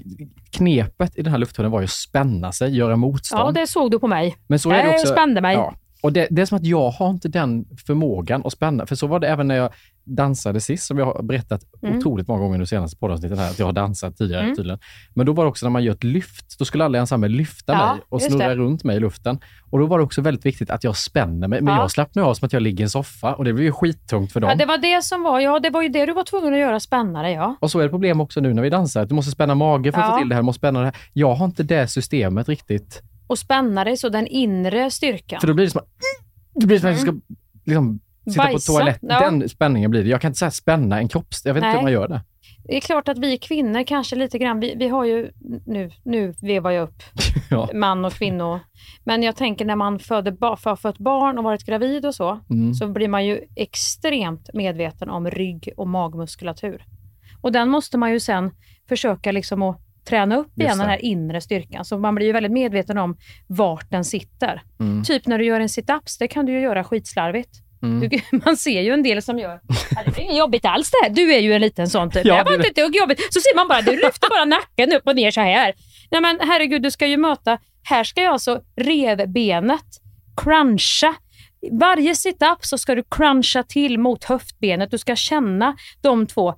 Speaker 4: knepet i den här lufttunneln var ju att spänna sig, göra motstånd.
Speaker 3: Ja, det såg du på mig.
Speaker 4: Men så är det
Speaker 3: jag
Speaker 4: också,
Speaker 3: spände mig.
Speaker 4: Ja. Och det, det är som att jag har inte den förmågan att spänna. För så var det även när jag dansade sist, som jag har berättat
Speaker 3: Mm.
Speaker 4: otroligt många gånger i de senaste poddavsnitten här, att jag har dansat tidigare
Speaker 3: Mm.
Speaker 4: tydligen. Men då var det också när man gör ett lyft, då skulle alla ensemble lyfta
Speaker 3: Ja,
Speaker 4: mig och snurra
Speaker 3: det.
Speaker 4: runt mig i luften. Och då var det också väldigt viktigt att jag spänner mig. Men
Speaker 3: Ja.
Speaker 4: jag slappnar av som att jag ligger i en soffa och det blir ju skittungt för dem.
Speaker 3: Ja, det var det som var, ja det var ju det du var tvungen att göra spännare ja.
Speaker 4: Och så är det problem också nu när vi dansar. att Du måste spänna magen för att
Speaker 3: Ja.
Speaker 4: få till det här. Du måste spänna det här. Jag har inte det systemet riktigt.
Speaker 3: Och spänna dig så den inre styrkan.
Speaker 4: För då blir det som att, det blir som att jag ska liksom, sitta
Speaker 3: Bajsa,
Speaker 4: på toalett.
Speaker 3: ja.
Speaker 4: Den spänningen blir det. Jag kan inte säga spänna en kropps... Jag vet inte
Speaker 3: Nej.
Speaker 4: hur man gör det.
Speaker 3: Det är klart att vi kvinnor kanske lite grann, vi, vi har ju, nu, nu vevar jag upp
Speaker 4: Ja.
Speaker 3: man och kvinnor. Men jag tänker när man föder för fött barn och varit gravid och så,
Speaker 4: Mm.
Speaker 3: så blir man ju extremt medveten om rygg och magmuskulatur. Och den måste man ju sen försöka liksom att träna upp igen, den här inre styrkan. Så man blir ju väldigt medveten om vart den sitter.
Speaker 4: Mm.
Speaker 3: Typ när du gör en sit-ups, det kan du ju göra skitslarvigt.
Speaker 4: Mm.
Speaker 3: Du, man ser ju en del som gör, "Ja, det är inget jobbigt alls det här. Du är ju en liten sån typ.
Speaker 4: Ja,
Speaker 3: det var inte ett dugg jobbigt. Så ser man bara, du lyfter bara nacken upp och ner så här. Nej men herregud, du ska ju möta, här ska jag alltså revbenet, cruncha, Varje sit-up så ska du cruncha till mot höftbenet. Du ska känna de två.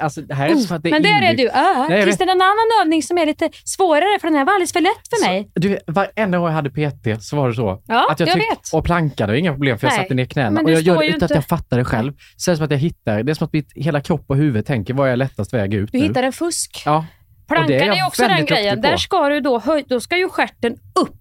Speaker 4: Alltså, det här är för att det är
Speaker 3: Men där är du. Äh.
Speaker 4: Nej,
Speaker 3: det en annan övning som är lite svårare? För den här var alldeles för lätt för mig.
Speaker 4: Du, varenda gång jag hade PT så var det så.
Speaker 3: Ja,
Speaker 4: att jag,
Speaker 3: jag
Speaker 4: tyckte-
Speaker 3: vet.
Speaker 4: Och plankade, inga problem för jag
Speaker 3: Nej,
Speaker 4: satte ner knäna. Och jag gör det utan att
Speaker 3: inte-
Speaker 4: jag fattar det själv. Så är det som att jag hittar, det är som att mitt hela kropp och huvud tänker, vad är jag lättast väg ut
Speaker 3: Du
Speaker 4: nu?
Speaker 3: hittar en fusk.
Speaker 4: Ja.
Speaker 3: Plankan är, ju också den grejen. Där ska du då, då ska ju stjärten upp.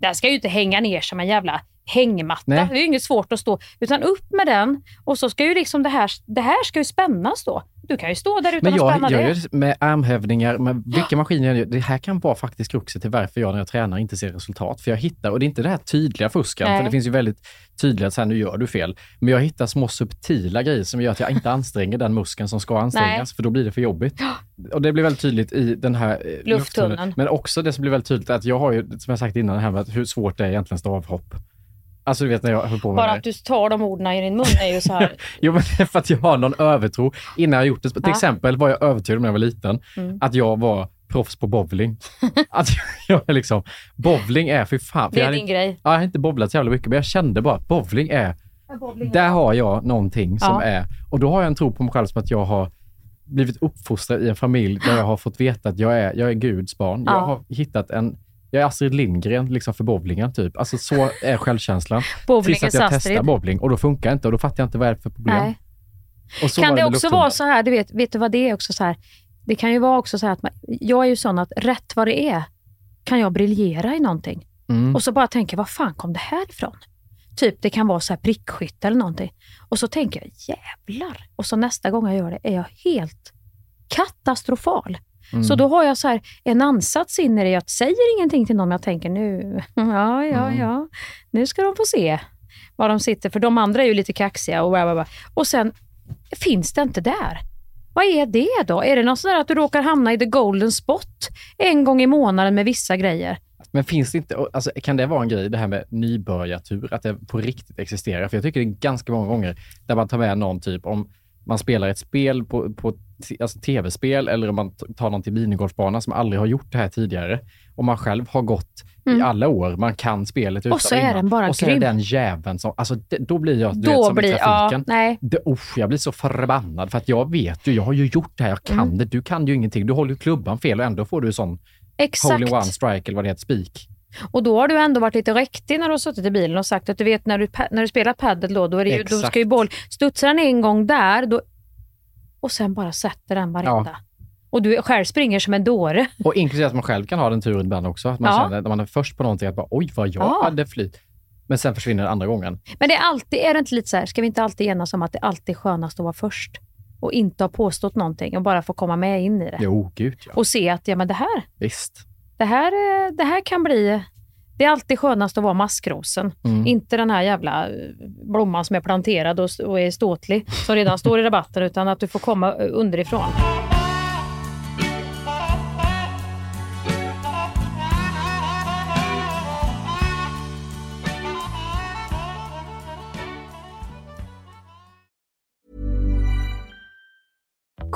Speaker 3: Den ska ju inte hänga ner som en jävla hängmatta.
Speaker 4: Nej.
Speaker 3: Det är inget svårt att stå. Utan upp med den och så ska ju liksom det här, det här ska ju spännas då. Du kan ju stå där utan
Speaker 4: Men
Speaker 3: att
Speaker 4: jag
Speaker 3: spänna
Speaker 4: gör
Speaker 3: det.
Speaker 4: det med armhävningar, med vilka maskiner jag gör. Det här kan vara faktiskt kruxet till varför jag när jag tränar inte ser resultat. För jag hittar, och det är inte det här tydliga fusken,
Speaker 3: Nej.
Speaker 4: för det finns ju väldigt tydliga, så här, nu gör du fel. Men jag hittar små subtila grejer som gör att jag inte anstränger den muskeln som ska ansträngas, för då blir det för jobbigt. Och det blir väldigt tydligt i den här eh,
Speaker 3: Lufttunneln.
Speaker 4: Men också det som blir väldigt tydligt är att jag har ju, som jag sagt innan, det här med att hur svårt det är egentligen stavhopp. Alltså du vet när jag höll på med
Speaker 3: Bara att du tar de orden i din mun är ju så här.
Speaker 4: Jo, men det är för att jag har någon övertro innan jag gjort det. Till
Speaker 3: Ja.
Speaker 4: exempel var jag övertygad när jag var liten
Speaker 3: Mm.
Speaker 4: att jag var proffs på bowling. att jag är liksom, bowling är för fan. För
Speaker 3: Det är din
Speaker 4: inte-
Speaker 3: grej.
Speaker 4: Ja, jag har inte bowlat så jävla mycket, men jag kände bara att bowling är, där har jag någonting som
Speaker 3: Ja.
Speaker 4: är, och då har jag en tro på mig själv som att jag har blivit uppfostrad i en familj där jag har fått veta att jag är, jag är Guds barn.
Speaker 3: Ja.
Speaker 4: Jag har hittat en, jag är Astrid Lindgren liksom för bowlingen typ. Alltså så är självkänslan. Tills att jag
Speaker 3: Astrid.
Speaker 4: testar bowling och då funkar det inte och då fattar jag inte vad det är för problem.
Speaker 3: Kan det
Speaker 4: med
Speaker 3: också vara så här, du vet, vet du vad det är också så här? Det kan ju vara också så här att man, jag är ju sån att rätt vad det är kan jag briljera i någonting.
Speaker 4: Mm.
Speaker 3: Och så bara tänker var fan kom det här ifrån? Typ det kan vara så här prickskytte eller någonting. Och så tänker jag jävlar. Och så nästa gång jag gör det är jag helt katastrofal.
Speaker 4: Mm.
Speaker 3: Så då har jag så här en ansats in i det. Jag säger ingenting till någon. Jag tänker nu, ja, ja,
Speaker 4: Mm.
Speaker 3: ja. Nu ska de få se var de sitter. För de andra är ju lite kaxiga och bla, bla, bla. Och sen finns det inte där. Vad är det då? Är det något sådär att du råkar hamna i the golden spot en gång i månaden med vissa grejer?
Speaker 4: Men finns det inte, alltså, kan det vara en grej, det här med nybörjartur, att det på riktigt existerar? För jag tycker det är ganska många gånger där man tar med någon typ, om man spelar ett spel på, på alltså tv-spel eller om man tar någon till minigolfbana som aldrig har gjort det här tidigare och man själv har gått i
Speaker 3: Mm.
Speaker 4: alla år, man kan spelet utan
Speaker 3: Och så är
Speaker 4: innan.
Speaker 3: den bara
Speaker 4: Och så är
Speaker 3: grym.
Speaker 4: den jäveln som, alltså det, då blir jag, du vet,
Speaker 3: Då
Speaker 4: som
Speaker 3: blir,
Speaker 4: i
Speaker 3: ja,
Speaker 4: trafiken.
Speaker 3: nej.
Speaker 4: Det, usch, jag blir så förbannad för att jag vet ju, jag har ju gjort det här, jag kan
Speaker 3: Mm.
Speaker 4: det. Du kan ju ingenting. Du håller ju klubban fel och ändå får du sån
Speaker 3: Exakt.
Speaker 4: hole-in-one strike eller vad det heter, spik.
Speaker 3: Och då har du ändå varit lite riktig när du har suttit i bilen och sagt att du vet när du, när du spelar padel då, då, är det ju, då ska ju boll, studsar den en gång där då, och sen bara sätter den varenda. Och du själv springer som en dåre.
Speaker 4: Och inklusive att man själv kan ha den turen ibland också. Att man
Speaker 3: Ja.
Speaker 4: känner, när man är först på någonting, att bara oj vad jag
Speaker 3: Ja.
Speaker 4: hade flyt. Men sen försvinner det andra gången.
Speaker 3: Men det är alltid, är det inte lite så här, ska vi inte alltid enas om att det alltid är skönast att vara först? Och inte ha påstått någonting och bara få komma med in i det.
Speaker 4: Jo, gud ja.
Speaker 3: Och se att ja, men det, här,
Speaker 4: Visst.
Speaker 3: det, här, eh, det här kan bli... Det är alltid skönast att vara maskrosen.
Speaker 4: Mm.
Speaker 3: Inte den här jävla eh, blomman som är planterad och, och är ståtlig, som redan står i rabatten, utan att du får komma eh, underifrån.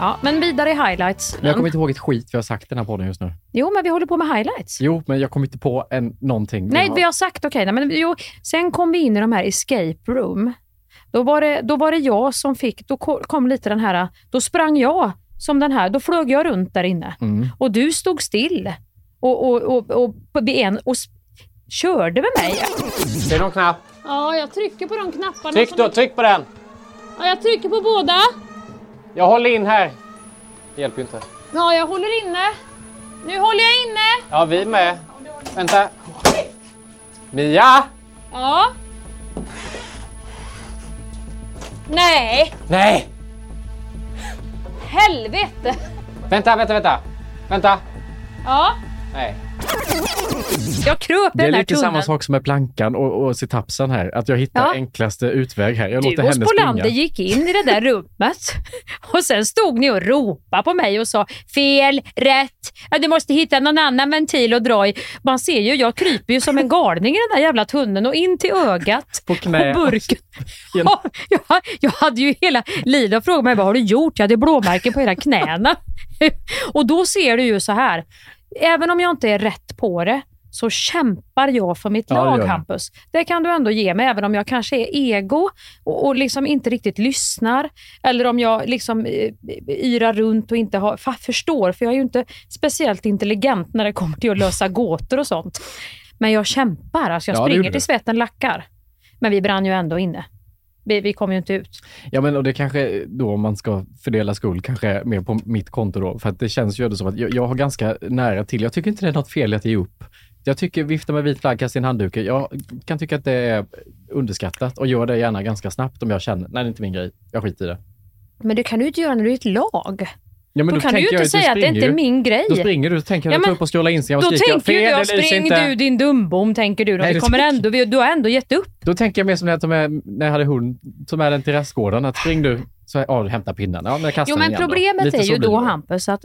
Speaker 3: Ja, men vidare i highlights.
Speaker 7: Men jag kommer inte ihåg ett skit vi har sagt i den här podden just nu.
Speaker 3: Jo, men vi håller på med highlights.
Speaker 7: Jo, men jag kommer inte på en, någonting.
Speaker 3: Nej, vi har sagt okej. nej, men jo, sen kom vi in i de här escape room. Då var det, då var det jag som fick, då ko- kom lite den här, då sprang jag som den här, då flög jag runt där inne.
Speaker 7: Mm.
Speaker 3: Och du stod still och, och, och, och, på en, och körde med mig.
Speaker 8: Det är någon knapp.
Speaker 3: Ja, jag trycker på de knapparna.
Speaker 8: Tryck, då, tryck på den.
Speaker 3: Ja, jag trycker på båda.
Speaker 8: Jag håller in här. Det hjälper ju inte.
Speaker 3: Ja, jag håller inne. Nu håller jag inne.
Speaker 8: Ja, vi med. Vänta. Mia!
Speaker 3: Ja. Nej,
Speaker 8: Nej!
Speaker 3: helvete.
Speaker 8: Vänta, vänta, vänta. Vänta.
Speaker 3: Ja,
Speaker 8: Nej.
Speaker 3: Jag kröp
Speaker 7: Det är
Speaker 3: den där
Speaker 7: lite samma
Speaker 3: tunneln.
Speaker 7: sak som med plankan och, och situpsen här. Att jag hittar
Speaker 3: Ja.
Speaker 7: enklaste utväg här. Jag låter
Speaker 3: Du och
Speaker 7: henne
Speaker 3: Spolander
Speaker 7: springa.
Speaker 3: gick in i det där rummet och sen stod ni och ropade på mig och sa fel, rätt, ja, du måste hitta någon annan ventil att dra i. Man ser ju, jag kryper ju som en galning i den där jävla tunneln och in till ögat
Speaker 7: På knä.
Speaker 3: och burken. Ja, jag, jag hade ju hela Lida frågade mig vad har du gjort? Jag hade blåmärken på hela knäna. och då ser du ju så här, även om jag inte är rätt på det så kämpar jag för mitt
Speaker 7: Ja, det
Speaker 3: lag,
Speaker 7: du.
Speaker 3: Hampus. Det kan du ändå ge mig, även om jag kanske är ego och, och liksom inte riktigt lyssnar. Eller om jag liksom eh, yrar runt och inte har, förstår, för jag är ju inte speciellt intelligent när det kommer till att lösa gåtor och sånt. Men jag kämpar, alltså jag
Speaker 7: Ja,
Speaker 3: springer till svetten lackar. Men vi brann ju ändå inne. Vi, vi kom ju inte ut.
Speaker 7: Ja, men och det kanske då om man ska fördela skuld kanske mer på mitt konto då. För att det känns ju ändå som att jag, jag har ganska nära till. Jag tycker inte det är något fel i att ge upp. Jag tycker vifta med vit flagg, kasta in handduken. Jag kan tycka att det är underskattat och gör det gärna ganska snabbt om jag känner, nej det är inte min grej, jag skiter i det.
Speaker 3: Men det kan du inte göra när du är ett lag.
Speaker 7: Ja, men
Speaker 3: då, kan du ju inte
Speaker 7: du
Speaker 3: säga att det inte är min grej.
Speaker 7: Då springer du och tänker
Speaker 3: Ja, men
Speaker 7: upp och scrollar Instagram och
Speaker 3: Då
Speaker 7: skriker
Speaker 3: tänker
Speaker 7: fel,
Speaker 3: jag,
Speaker 7: det
Speaker 3: spring
Speaker 7: inte.
Speaker 3: du din dumbom, tänker du.
Speaker 7: Nej,
Speaker 3: vi
Speaker 7: det
Speaker 3: kommer
Speaker 7: tycker-
Speaker 3: ändå, du har ändå gett upp.
Speaker 7: Då tänker jag mer som när jag, med, när jag hade hund, tog med den till rastgården, att spring du, så ja, du hämtar pinnen. Ja, men jag kastar
Speaker 3: Jo, men
Speaker 7: då.
Speaker 3: problemet är ju då,
Speaker 7: det.
Speaker 3: Hampus, att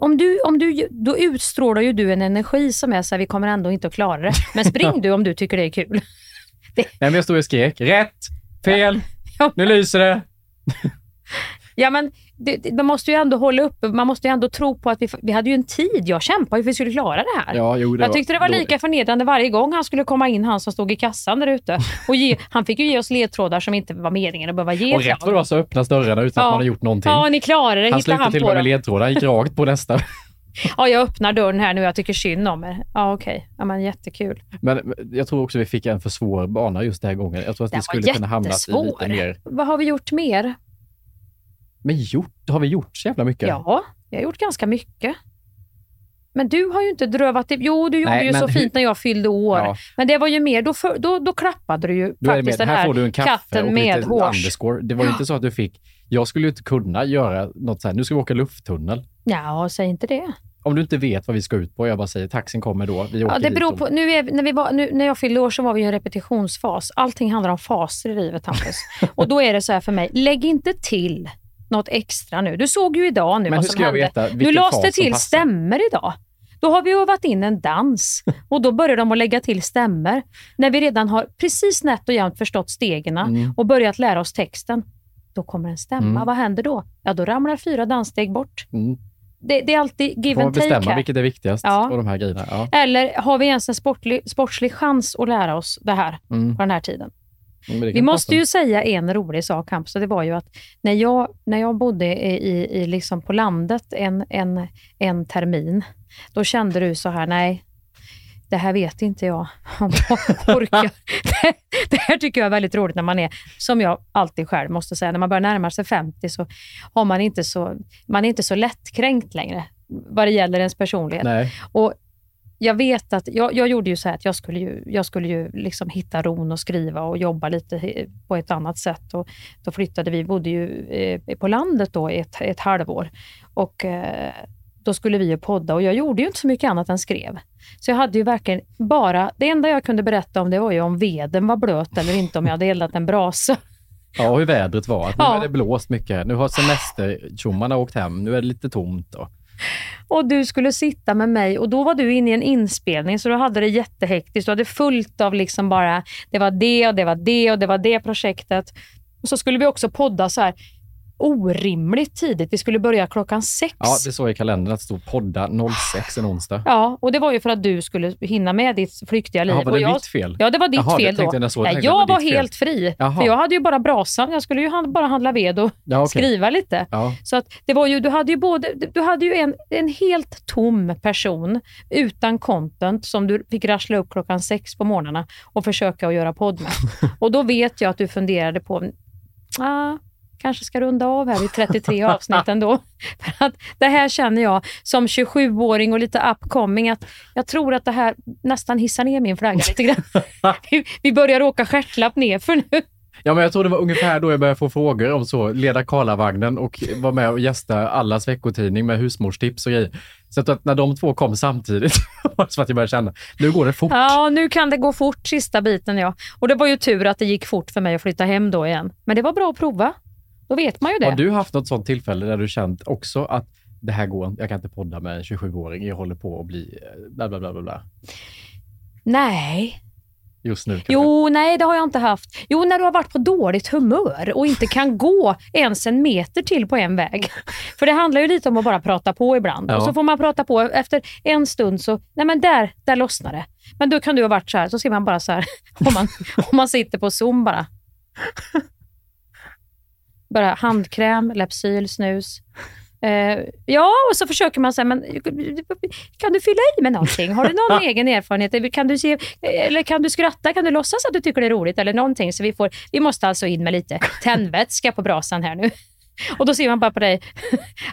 Speaker 3: om du, om du, då utstrålar ju du en energi som är så här, vi kommer ändå inte att klara det. Men spring du om du tycker det är kul.
Speaker 7: Nej, men jag stod och skrek. Rätt! Fel!
Speaker 3: Ja.
Speaker 7: Nu lyser det!
Speaker 3: Ja, men det, det, man måste ju ändå hålla uppe, man måste ju ändå tro på att vi, vi hade ju en tid. Jag kämpade ju för att vi skulle klara det här.
Speaker 7: Ja, jo, det
Speaker 3: jag
Speaker 7: var
Speaker 3: tyckte det var
Speaker 7: dåligt.
Speaker 3: lika förnedrande varje gång han skulle komma in, han som stod i kassan där ute. Och ge, han fick ju ge oss ledtrådar som inte var meningen att behöva ge.
Speaker 7: Och rätt vad det var så öppnas dörrarna utan
Speaker 3: Ja.
Speaker 7: att man har gjort någonting.
Speaker 3: Ja, ni klarade det.
Speaker 7: han slutade till och med med ledtrådar. Han gick rakt på nästa.
Speaker 3: Ja, jag öppnar dörren här nu. Jag tycker synd om er. Ja, okej. Ja, men jättekul.
Speaker 7: Men jag tror också vi fick en för svår bana just den här gången. Jag tror att
Speaker 3: Den
Speaker 7: vi
Speaker 3: var
Speaker 7: skulle kunna hamnat i lite mer...
Speaker 3: Vad har vi gjort mer?
Speaker 7: Men gjort? Har vi gjort så jävla mycket?
Speaker 3: Ja, vi har gjort ganska mycket. Men du har ju inte drövat. Jo, du gjorde
Speaker 7: Nej,
Speaker 3: ju så
Speaker 7: hur-
Speaker 3: fint när jag fyllde år.
Speaker 7: Ja.
Speaker 3: Men det var ju mer, då, för, då, då klappade du ju
Speaker 7: Då
Speaker 3: faktiskt den
Speaker 7: här
Speaker 3: här,
Speaker 7: får du en kaffe
Speaker 3: katten
Speaker 7: och
Speaker 3: med hårs.
Speaker 7: Det var ju inte så att du fick... Jag skulle ju inte kunna göra något så här, nu ska vi åka lufttunnel.
Speaker 3: Ja, säg inte det.
Speaker 4: Om du inte vet vad vi ska ut på, jag bara säger taxin kommer då, vi åker
Speaker 3: Ja, det beror på, nu är, när, vi var, nu, när jag fyllde år så var vi i en repetitionsfas. Allting handlar om faser i livet, Hampus. och då är det så här för mig, lägg inte till något extra nu. Du såg ju idag nu
Speaker 4: Men
Speaker 3: vad som hände.
Speaker 4: veta
Speaker 3: nu lades det till
Speaker 4: passar?
Speaker 3: stämmer idag. Då har vi övat in en dans och då börjar de att lägga till stämmer. När vi redan har precis nätt och jämnt förstått stegen
Speaker 4: Mm.
Speaker 3: och börjat lära oss texten, då kommer en stämma.
Speaker 4: Mm.
Speaker 3: Vad händer då? Ja, då ramlar fyra danssteg bort.
Speaker 4: Mm.
Speaker 3: Det, det är alltid give
Speaker 4: Får
Speaker 3: and take
Speaker 4: bestämma
Speaker 3: här.
Speaker 4: vilket är viktigast
Speaker 3: Ja.
Speaker 4: av de här grejerna. Ja.
Speaker 3: Eller har vi ens en sportlig, sportslig chans att lära oss det här
Speaker 4: Mm.
Speaker 3: på den här tiden? Vi måste ju säga en rolig sak, Hampus, det var ju att när jag, när jag bodde i, i liksom på landet en, en, en termin, då kände du så här, nej, det här vet inte jag om jag orkar. det, det här tycker jag är väldigt roligt när man är, som jag alltid själv måste säga, när man börjar närma sig 50 så har man inte så, man är inte så lättkränkt längre vad det gäller ens personlighet.
Speaker 4: Nej.
Speaker 3: Och jag vet att, jag, jag gjorde ju så här att jag skulle ju, jag skulle ju liksom hitta ron och skriva och jobba lite på ett annat sätt. Och då flyttade vi, bodde ju eh, på landet då i ett, ett halvår. Och eh, då skulle vi ju podda och jag gjorde ju inte så mycket annat än skrev. Så jag hade ju verkligen bara, det enda jag kunde berätta om det var ju om veden var blöt eller inte, om jag hade eldat en brasa.
Speaker 4: Ja, och hur vädret var. Att nu
Speaker 3: Ja.
Speaker 4: har det blåst mycket. Nu har semestertjommarna åkt hem. Nu är det lite tomt. Då.
Speaker 3: Och du skulle sitta med mig och då var du inne i en inspelning så du hade det jättehektiskt. Du hade fullt av liksom bara, det var det och det var det och det var det projektet. Och så skulle vi också podda så här orimligt tidigt. Vi skulle börja klockan sex.
Speaker 4: Ja, det såg i kalendern att det stod podda 06 en onsdag.
Speaker 3: Ja, och det var ju för att du skulle hinna med ditt flyktiga liv.
Speaker 4: Jaha, var det
Speaker 3: jag,
Speaker 4: mitt fel?
Speaker 3: Ja, det var ditt
Speaker 4: Jaha, jag
Speaker 3: fel då.
Speaker 4: när så,
Speaker 3: Nej, jag
Speaker 4: var
Speaker 3: var helt fri.
Speaker 4: Jaha.
Speaker 3: För jag hade ju bara brasan. Jag skulle ju hand- bara handla ved och
Speaker 4: Ja, okej.
Speaker 3: skriva lite.
Speaker 4: Ja.
Speaker 3: Så att det var ju, du hade ju, både, du hade ju en, en helt tom person utan content som du fick rassla upp klockan sex på morgnarna och försöka att göra podd med. Och då vet jag att du funderade på, ah, kanske ska runda av här vid 33 avsnitt ändå. För att det här känner jag som 27-åring och lite upcoming att jag tror att det här nästan hissar ner min flagga lite grann. vi, vi börjar åka stjärtlapp ner för nu.
Speaker 4: Ja, men jag tror det var ungefär då jag började få frågor om så, leda Karlavagnen och vara med och gästa allas veckotidning med husmorstips och grejer. Så att, när de två kom samtidigt var det så att jag började känna, nu går det fort.
Speaker 3: Ja, nu kan det gå fort sista biten ja. Och det var ju tur att det gick fort för mig att flytta hem då igen. Men det var bra att prova. Då vet man ju det.
Speaker 4: Har du haft något sånt tillfälle där du känt också att det här går jag kan inte podda med en 27-åring, jag håller på att bli eh, bla bla bla bla bla.
Speaker 3: Nej.
Speaker 4: Just nu kanske.
Speaker 3: Jo, nej det har jag inte haft. Jo, när du har varit på dåligt humör och inte kan gå ens en meter till på en väg. För det handlar ju lite om att bara prata på ibland.
Speaker 4: Ja.
Speaker 3: Och så får man prata på. Efter en stund så, nej men där, där lossnar det. Men då kan du ha varit så här, så ser man bara så här, om man, om man sitter på Zoom bara. Bara handkräm, Lypsyl, snus. Eh, ja, och så försöker man säga, men kan du fylla i med någonting? Har du någon egen erfarenhet? Kan du, se, eller kan du skratta? Kan du låtsas att du tycker det är roligt? Eller någonting. Så vi, får, vi måste alltså in med lite tändvätska på brasan här nu. Och då ser man bara på dig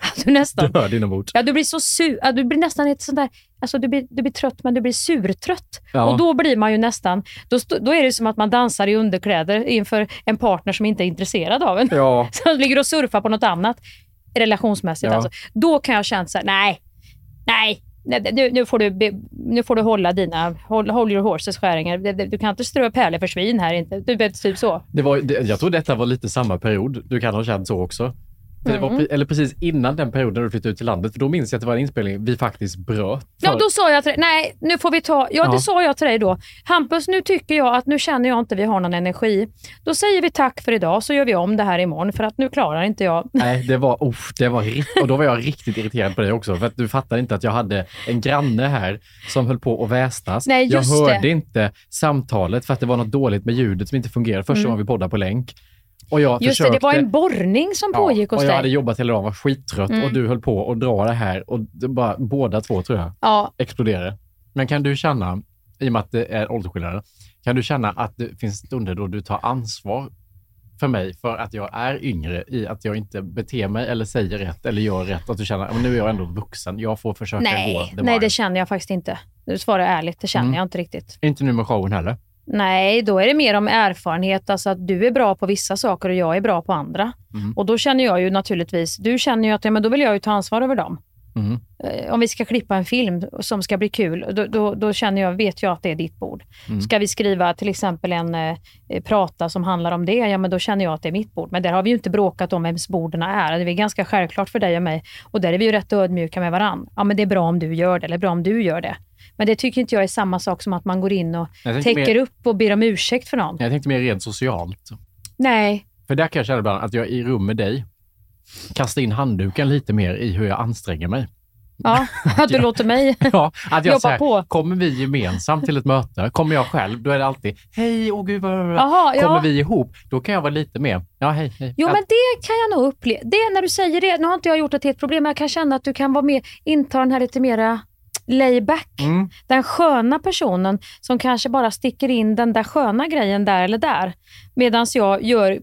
Speaker 3: att du nästan...
Speaker 4: Du hörde inombords.
Speaker 3: Ja, du blir så sur. Ja, du blir nästan ett sånt där... Alltså du blir, du blir trött, men du blir surtrött.
Speaker 4: Ja.
Speaker 3: Och då blir man ju nästan... Då, då är det som att man dansar i underkläder inför en partner som inte är intresserad av en.
Speaker 4: Ja.
Speaker 3: Som ligger och surfar på något annat relationsmässigt.
Speaker 4: Ja.
Speaker 3: Alltså. Då kan jag känna så här, nej, nej nej, Nu, nu, får du, nu får du hålla dina, hold, håll your horses skäringar. Du- Du, du kan inte strö pärlor för svin här inte. Du vet, typ så.
Speaker 4: Det var, det, jag tror detta var lite samma period. Du kan ha känt så också. Det var,
Speaker 3: Mm.
Speaker 4: eller precis innan den perioden du flyttade ut till landet. För då minns jag att det var en inspelning vi faktiskt bröt.
Speaker 3: Ja, då sa jag till dig, nej, nu får vi ta, ja,
Speaker 4: Ja.
Speaker 3: det sa jag till dig då. Hampus, nu tycker jag att nu känner jag inte vi har någon energi. Då säger vi tack för idag, så gör vi om det här imorgon, för att nu klarar inte jag.
Speaker 4: Nej, det var, uff, det var och då var jag riktigt irriterad på dig också. För att du fattade inte att jag hade en granne här som höll på att väsnas.
Speaker 3: Nej,
Speaker 4: jag
Speaker 3: just
Speaker 4: hörde
Speaker 3: det.
Speaker 4: inte samtalet för att det var något dåligt med ljudet som inte fungerade första
Speaker 3: Mm.
Speaker 4: gången vi poddade på länk. Och jag
Speaker 3: Just
Speaker 4: försökte,
Speaker 3: det, det var en borrning som pågick
Speaker 4: ja,
Speaker 3: hos
Speaker 4: och jag hade
Speaker 3: dig.
Speaker 4: jobbat hela dagen, var skittrött
Speaker 3: Mm.
Speaker 4: och du höll på att dra det här och det bara, båda två tror jag
Speaker 3: Ja,
Speaker 4: exploderade. Men kan du känna, i och med att det är åldersskillnader, kan du känna att det finns stunder då du tar ansvar för mig för att jag är yngre i att jag inte beter mig eller säger rätt eller gör rätt. Att du känner att nu är jag ändå vuxen. Jag får försöka gå
Speaker 3: nej,
Speaker 4: the
Speaker 3: nej,
Speaker 4: mile."
Speaker 3: det känner jag faktiskt inte. Nu svarar jag ärligt, det känner
Speaker 4: Mm.
Speaker 3: jag inte riktigt.
Speaker 4: Inte nu med showen heller.
Speaker 3: Nej, då är det mer om erfarenhet, alltså att du är bra på vissa saker och jag är bra på andra.
Speaker 4: Mm.
Speaker 3: Och då känner jag ju naturligtvis, du känner ju att ja, men då vill jag ju ta ansvar över dem.
Speaker 4: Mm.
Speaker 3: Eh, Om vi ska klippa en film som ska bli kul, då, då, då känner jag, vet jag att det är ditt bord.
Speaker 4: Mm.
Speaker 3: Ska vi skriva till exempel en eh, prata som handlar om det, ja men då känner jag att det är mitt bord. Men där har vi ju inte bråkat om vems borden är. Det är ganska självklart för dig och mig. Och där är vi ju rätt ödmjuka med varann. Ja men det är bra om du gör det, eller bra om du gör det. Men det tycker inte jag är samma sak som att man går in och täcker
Speaker 4: mer-
Speaker 3: upp och ber om ursäkt för någon.
Speaker 4: Jag tänkte mer rent socialt.
Speaker 3: Nej,
Speaker 4: För där kan jag känna ibland att jag i rum med dig kastar in handduken lite mer i hur jag anstränger mig.
Speaker 3: ja, att du låter mig
Speaker 4: Ja, att jag
Speaker 3: Jobba
Speaker 4: här,
Speaker 3: på.
Speaker 4: Kommer vi gemensamt till ett möte, kommer jag själv, då är det alltid hej, åh gud, vad, vad,
Speaker 3: Jaha,
Speaker 4: Kommer
Speaker 3: ja.
Speaker 4: vi ihop, då kan jag vara lite mer, ja hej, hej.
Speaker 3: Jo,
Speaker 4: ja,
Speaker 3: men det kan jag nog uppleva. Det när du säger det, nu har inte jag gjort det till ett problem, men jag kan känna att du kan vara med, inta den här lite mera layback.
Speaker 4: Mm.
Speaker 3: Den sköna personen som kanske bara sticker in den där sköna grejen där eller där. Medan jag gör,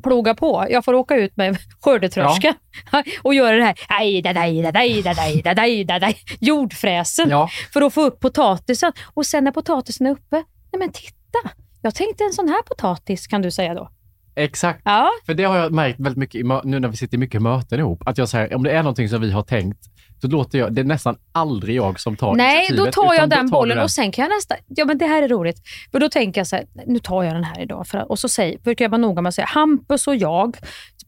Speaker 3: plogar på. Jag får åka ut med skördetröska och göra det här aj, da, daj, da, daj, da, daj, da, daj, da, daj, jordfräsen
Speaker 4: Ja.
Speaker 3: för att få upp potatisen. Och sen när potatisen är uppe, nej men titta, jag tänkte en sån här potatis kan du säga då.
Speaker 4: Exakt.
Speaker 3: Ja.
Speaker 4: För det har jag märkt väldigt mycket nu när vi sitter i mycket möten ihop. Att jag säger, om det är någonting som vi har tänkt, låter jag, det är nästan aldrig jag som tar
Speaker 3: Nej, då tar jag den bollen och sen kan jag nästa... Ja, men det här är roligt. För då tänker jag så här, nu tar jag den här idag. För, och så säger, brukar jag vara noga med att säga, Hampus och jag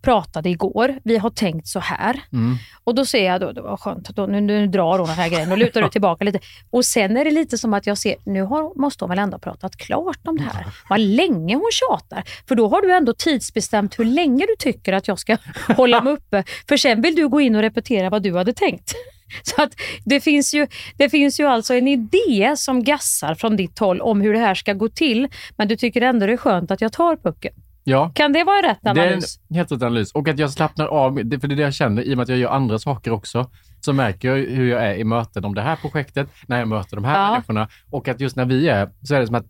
Speaker 3: pratade igår, vi har tänkt så här.
Speaker 4: Mm.
Speaker 3: Och då ser jag, då, det var skönt, då, nu, nu drar hon den här grejen och lutar du tillbaka lite. Och sen är det lite som att jag ser, nu har, måste hon väl ändå ha pratat klart om det här. Vad länge hon tjatar. För då har du ändå tidsbestämt hur länge du tycker att jag ska hålla mig uppe. För sen vill du gå in och repetera vad du hade tänkt. Så att det finns, ju, det finns ju alltså en idé som gassar från ditt håll om hur det här ska gå till. Men du tycker ändå det är skönt att jag tar pucken.
Speaker 4: Ja.
Speaker 3: Kan det vara rätt
Speaker 4: Det är
Speaker 3: analys?
Speaker 4: en helt rätt analys. Och att jag slappnar av, för det är det jag känner, i och med att jag gör andra saker också, så märker jag hur jag är i möten om det här projektet, när jag möter de här
Speaker 3: Ja.
Speaker 4: människorna. Och att just när vi är, så är det som att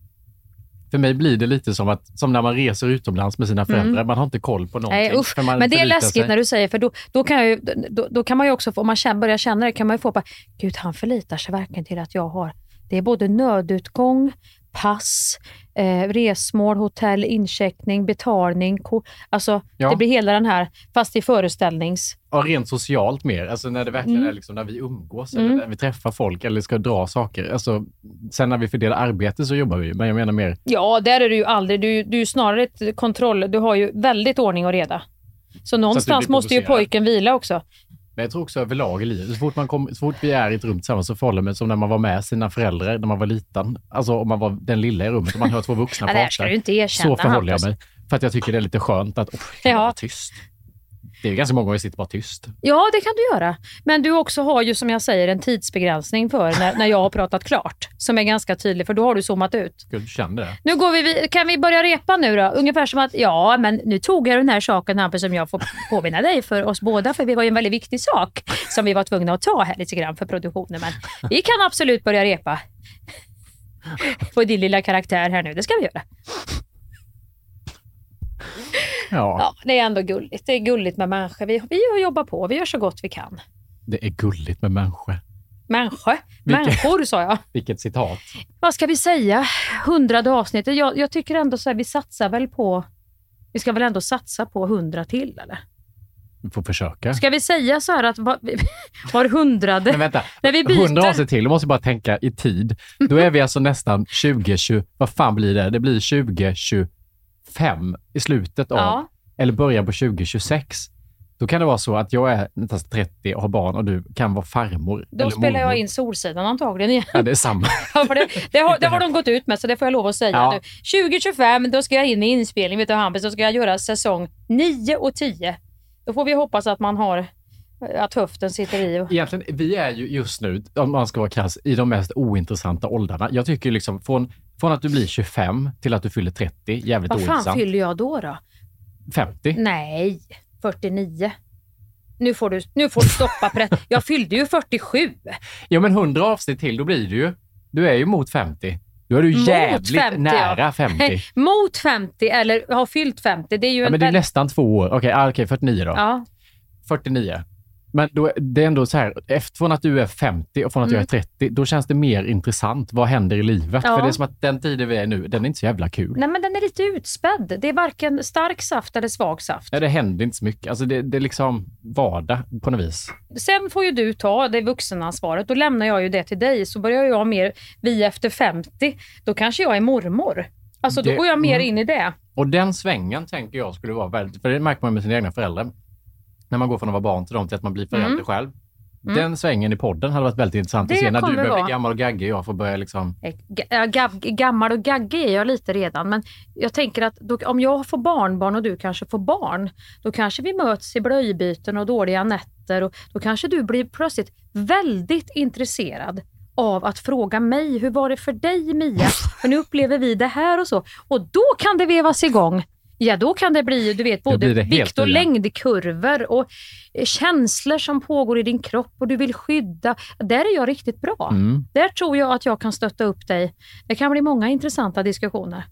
Speaker 4: för mig blir det lite som, att, som när man reser utomlands med sina föräldrar.
Speaker 3: Mm.
Speaker 4: Man har inte koll på någonting.
Speaker 3: Nej, usch. Men det är läskigt
Speaker 4: sig.
Speaker 3: när du säger, för då, då, kan, jag ju, då, då kan man ju också, få, om man känner, börjar känna det, kan man ju få bara, gud han förlitar sig verkligen till att jag har, det är både nödutgång, pass, eh, resmål, hotell, incheckning, betalning, alltså
Speaker 4: Ja.
Speaker 3: det blir hela den här, fast i föreställnings...
Speaker 4: Ja, rent socialt mer. Alltså när det verkligen
Speaker 3: Mm.
Speaker 4: är liksom när vi umgås
Speaker 3: Mm.
Speaker 4: eller när vi träffar folk eller ska dra saker. Alltså, sen när vi fördelar arbete så jobbar vi ju, men jag menar mer
Speaker 3: Ja, där är du ju aldrig, du, du är snarare ett kontroll, du har ju väldigt ordning och reda. Så någonstans måste ju pojken vila också.
Speaker 4: Men jag tror också överlag i livet, så fort, man kom, så fort vi är i ett rum tillsammans så förhåller man som när man var med sina föräldrar när man var liten. Alltså om man var den lilla i rummet och man hör två vuxna
Speaker 3: det
Speaker 4: prata. Så förhåller jag mig. För att jag tycker det är lite skönt att, oh, jag
Speaker 3: Ja.
Speaker 4: tyst? Det är ganska många gånger jag sitter bara tyst.
Speaker 3: Ja, det kan du göra. Men du också har ju som jag säger en tidsbegränsning för när, när jag har pratat klart. Som är ganska tydlig, för då har du zoomat ut.
Speaker 4: Gud, du kände det?
Speaker 3: Nu går vi, kan vi börja repa nu då? Ungefär som att, ja, men nu tog jag den här saken Hampus som jag får påminna dig för oss båda, för vi var ju en väldigt viktig sak som vi var tvungna att ta här lite grann för produktionen. Men vi kan absolut börja repa på din lilla karaktär här nu. Det ska vi göra.
Speaker 4: Ja,
Speaker 3: Ja, det är ändå gulligt. Det är gulligt med människor. Vi, vi jobbar på, vi gör så gott vi kan.
Speaker 4: det är gulligt med människor.
Speaker 3: Människor?
Speaker 4: Vilket-
Speaker 3: Människor sa jag.
Speaker 4: Vilket citat.
Speaker 3: Vad ska vi säga? Hundrade avsnittet. Jag, jag tycker ändå så här, vi satsar väl på... Vi ska väl ändå satsa på hundra till, eller?
Speaker 4: Vi får försöka.
Speaker 3: Ska vi säga så här att var, var hundrade...
Speaker 4: Men vänta,
Speaker 3: När vi byter-
Speaker 4: 100 avsnitt till, då måste jag bara tänka i tid. Då är vi alltså nästan 2020, vad fan blir det? Det blir 2025 i slutet av,
Speaker 3: Ja.
Speaker 4: eller början på 2026. Då kan det vara så att jag är nästan 30 och har barn och du kan vara farmor.
Speaker 3: Då spelar jag
Speaker 4: mormor.
Speaker 3: in Solsidan antagligen igen.
Speaker 4: Ja, det är samma.
Speaker 3: Ja, för det, det, har, det har de gått ut med, så det får jag lov att säga
Speaker 4: Ja.
Speaker 3: nu. 2025, då ska jag in i inspelning, vet du Hampus, då ska jag göra säsong 9 och 10. Då får vi hoppas att man har, att höften sitter i. Och,
Speaker 4: Egentligen, vi är ju just nu, om man ska vara krass, i de mest ointressanta åldrarna. Jag tycker liksom från, från att du blir 25 till att du fyller 30, jävligt
Speaker 3: vad fan
Speaker 4: ointressant.
Speaker 3: fyller jag då? då?
Speaker 4: 50.
Speaker 3: Nej, 49. Nu får du, nu får du stoppa det. Jag fyllde ju 47.
Speaker 4: Ja, men 100 avsnitt till, då blir du ju, du är ju mot 50. Då är du
Speaker 3: Mot
Speaker 4: jävligt
Speaker 3: 50,
Speaker 4: nära
Speaker 3: ja.
Speaker 4: 50.
Speaker 3: Mot 50 eller har fyllt 50. Det är ju
Speaker 4: Ja,
Speaker 3: en
Speaker 4: men det är nästan två år. Okej, ah, okej, 49 då.
Speaker 3: Ja.
Speaker 4: 49. Men då, det är ändå så här, efter från att du är 50 och från att jag är
Speaker 3: Mm.
Speaker 4: 30, då känns det mer intressant. Vad händer i livet?
Speaker 3: Ja.
Speaker 4: För det är som att den tiden vi är nu, den är inte så jävla kul.
Speaker 3: Nej, men den är lite utspädd. Det är varken stark saft eller svag saft.
Speaker 4: Ja, det händer inte så mycket. Alltså det, det är liksom vardag på något vis.
Speaker 3: Sen får ju du ta det vuxenansvaret. Då lämnar jag ju det till dig. Så börjar jag mer, vi efter 50, då kanske jag är mormor. Alltså då
Speaker 4: Det-
Speaker 3: går jag mer
Speaker 4: mm.
Speaker 3: in i det.
Speaker 4: Och den svängen tänker jag skulle vara väldigt, för det märker man med sina egna föräldrar. När man går från att vara barn till dem till att man blir förälder
Speaker 3: Mm.
Speaker 4: själv.
Speaker 3: Mm.
Speaker 4: Den svängen i podden hade varit väldigt intressant
Speaker 3: Det
Speaker 4: att se när du börjar bli gammal och gaggig och jag får börja liksom...
Speaker 3: Eh, gav- Gammal och gaggig är jag lite redan, men jag tänker att då, om jag får barnbarn och du kanske får barn, då kanske vi möts i blöjbyten och dåliga nätter och då kanske du blir plötsligt väldigt intresserad av att fråga mig, hur var det för dig Mia? För nu upplever vi det här och så. Och då kan det vevas igång. Ja, då kan det bli du vet, både
Speaker 4: det
Speaker 3: vikt och längdkurvor och eh, känslor som pågår i din kropp och du vill skydda. Där är jag riktigt bra.
Speaker 4: Mm.
Speaker 3: Där tror jag att jag kan stötta upp dig. Det kan bli många intressanta diskussioner.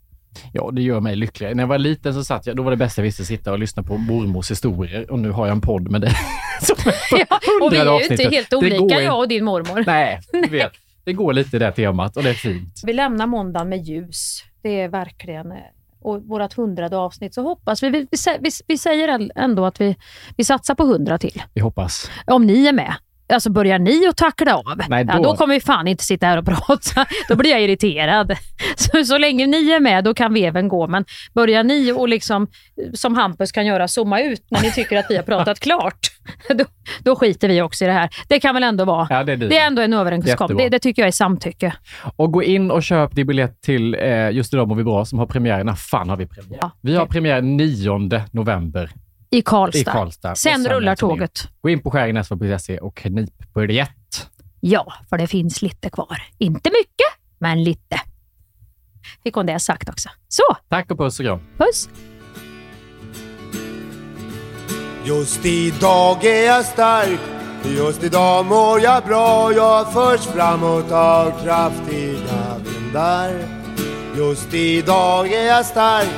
Speaker 4: Ja, det gör mig lycklig. När jag var liten så satt jag, då var det bästa jag visste, sitta och lyssna på mormors historier och nu har jag en podd med dig. som på
Speaker 3: och vi är ju inte helt olika,
Speaker 4: går
Speaker 3: jag och din mormor.
Speaker 4: Nej, du vet. Det går lite i det temat och det är fint.
Speaker 3: Vi lämnar måndagen med ljus. Det är verkligen... Och vårt hundrade avsnitt så hoppas vi... Vi, vi, vi säger ändå att vi, vi satsar på hundra till.
Speaker 4: Vi hoppas.
Speaker 3: Om ni är med. Alltså börjar ni att tackla av,
Speaker 4: Nej,
Speaker 3: Ja,
Speaker 4: då-
Speaker 3: då kommer vi fan inte sitta här och prata. Då blir jag irriterad. Så, så länge ni är med, då kan veven gå. Men börjar ni och liksom, som Hampus kan göra, zooma ut när ni tycker att vi har pratat klart, då, då skiter vi också i det här. Det kan väl ändå vara...
Speaker 4: Ja, det är,
Speaker 3: Det är ändå en överenskommelse. Det, det tycker jag är samtycke.
Speaker 4: Och gå in och köp din biljett till eh, Just idag mår vi bra som har premiär. När fan har vi premiär?
Speaker 3: Ja,
Speaker 4: vi har premiär 9 november
Speaker 3: I Karlstad.
Speaker 4: i Karlstad. Och
Speaker 3: Sen rullar tåget.
Speaker 4: Gå in på skäringnäsva.se och knip biljett.
Speaker 3: Ja, för det finns lite kvar. Inte mycket, men lite. Fick hon det sagt också. Så,
Speaker 4: Tack och puss och kram.
Speaker 3: puss!
Speaker 2: Just idag är jag stark Just idag mår jag bra Jag förs framåt av kraftiga vindar Just idag är jag stark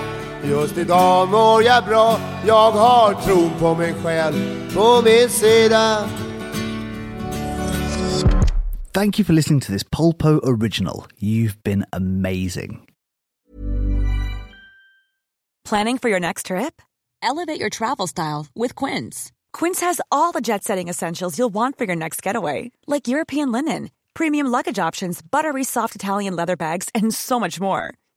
Speaker 2: Just idag mår jag bra Jag har tron på mig själv på min sida
Speaker 9: Thank you for listening to this Polpo original. You've been amazing.
Speaker 10: Planning for your next trip? Elevate your travel style with Quince. Quince has all the jet setting essentials you'll want for your next getaway, like European linen, premium luggage options, buttery soft Italian leather bags, and so much more.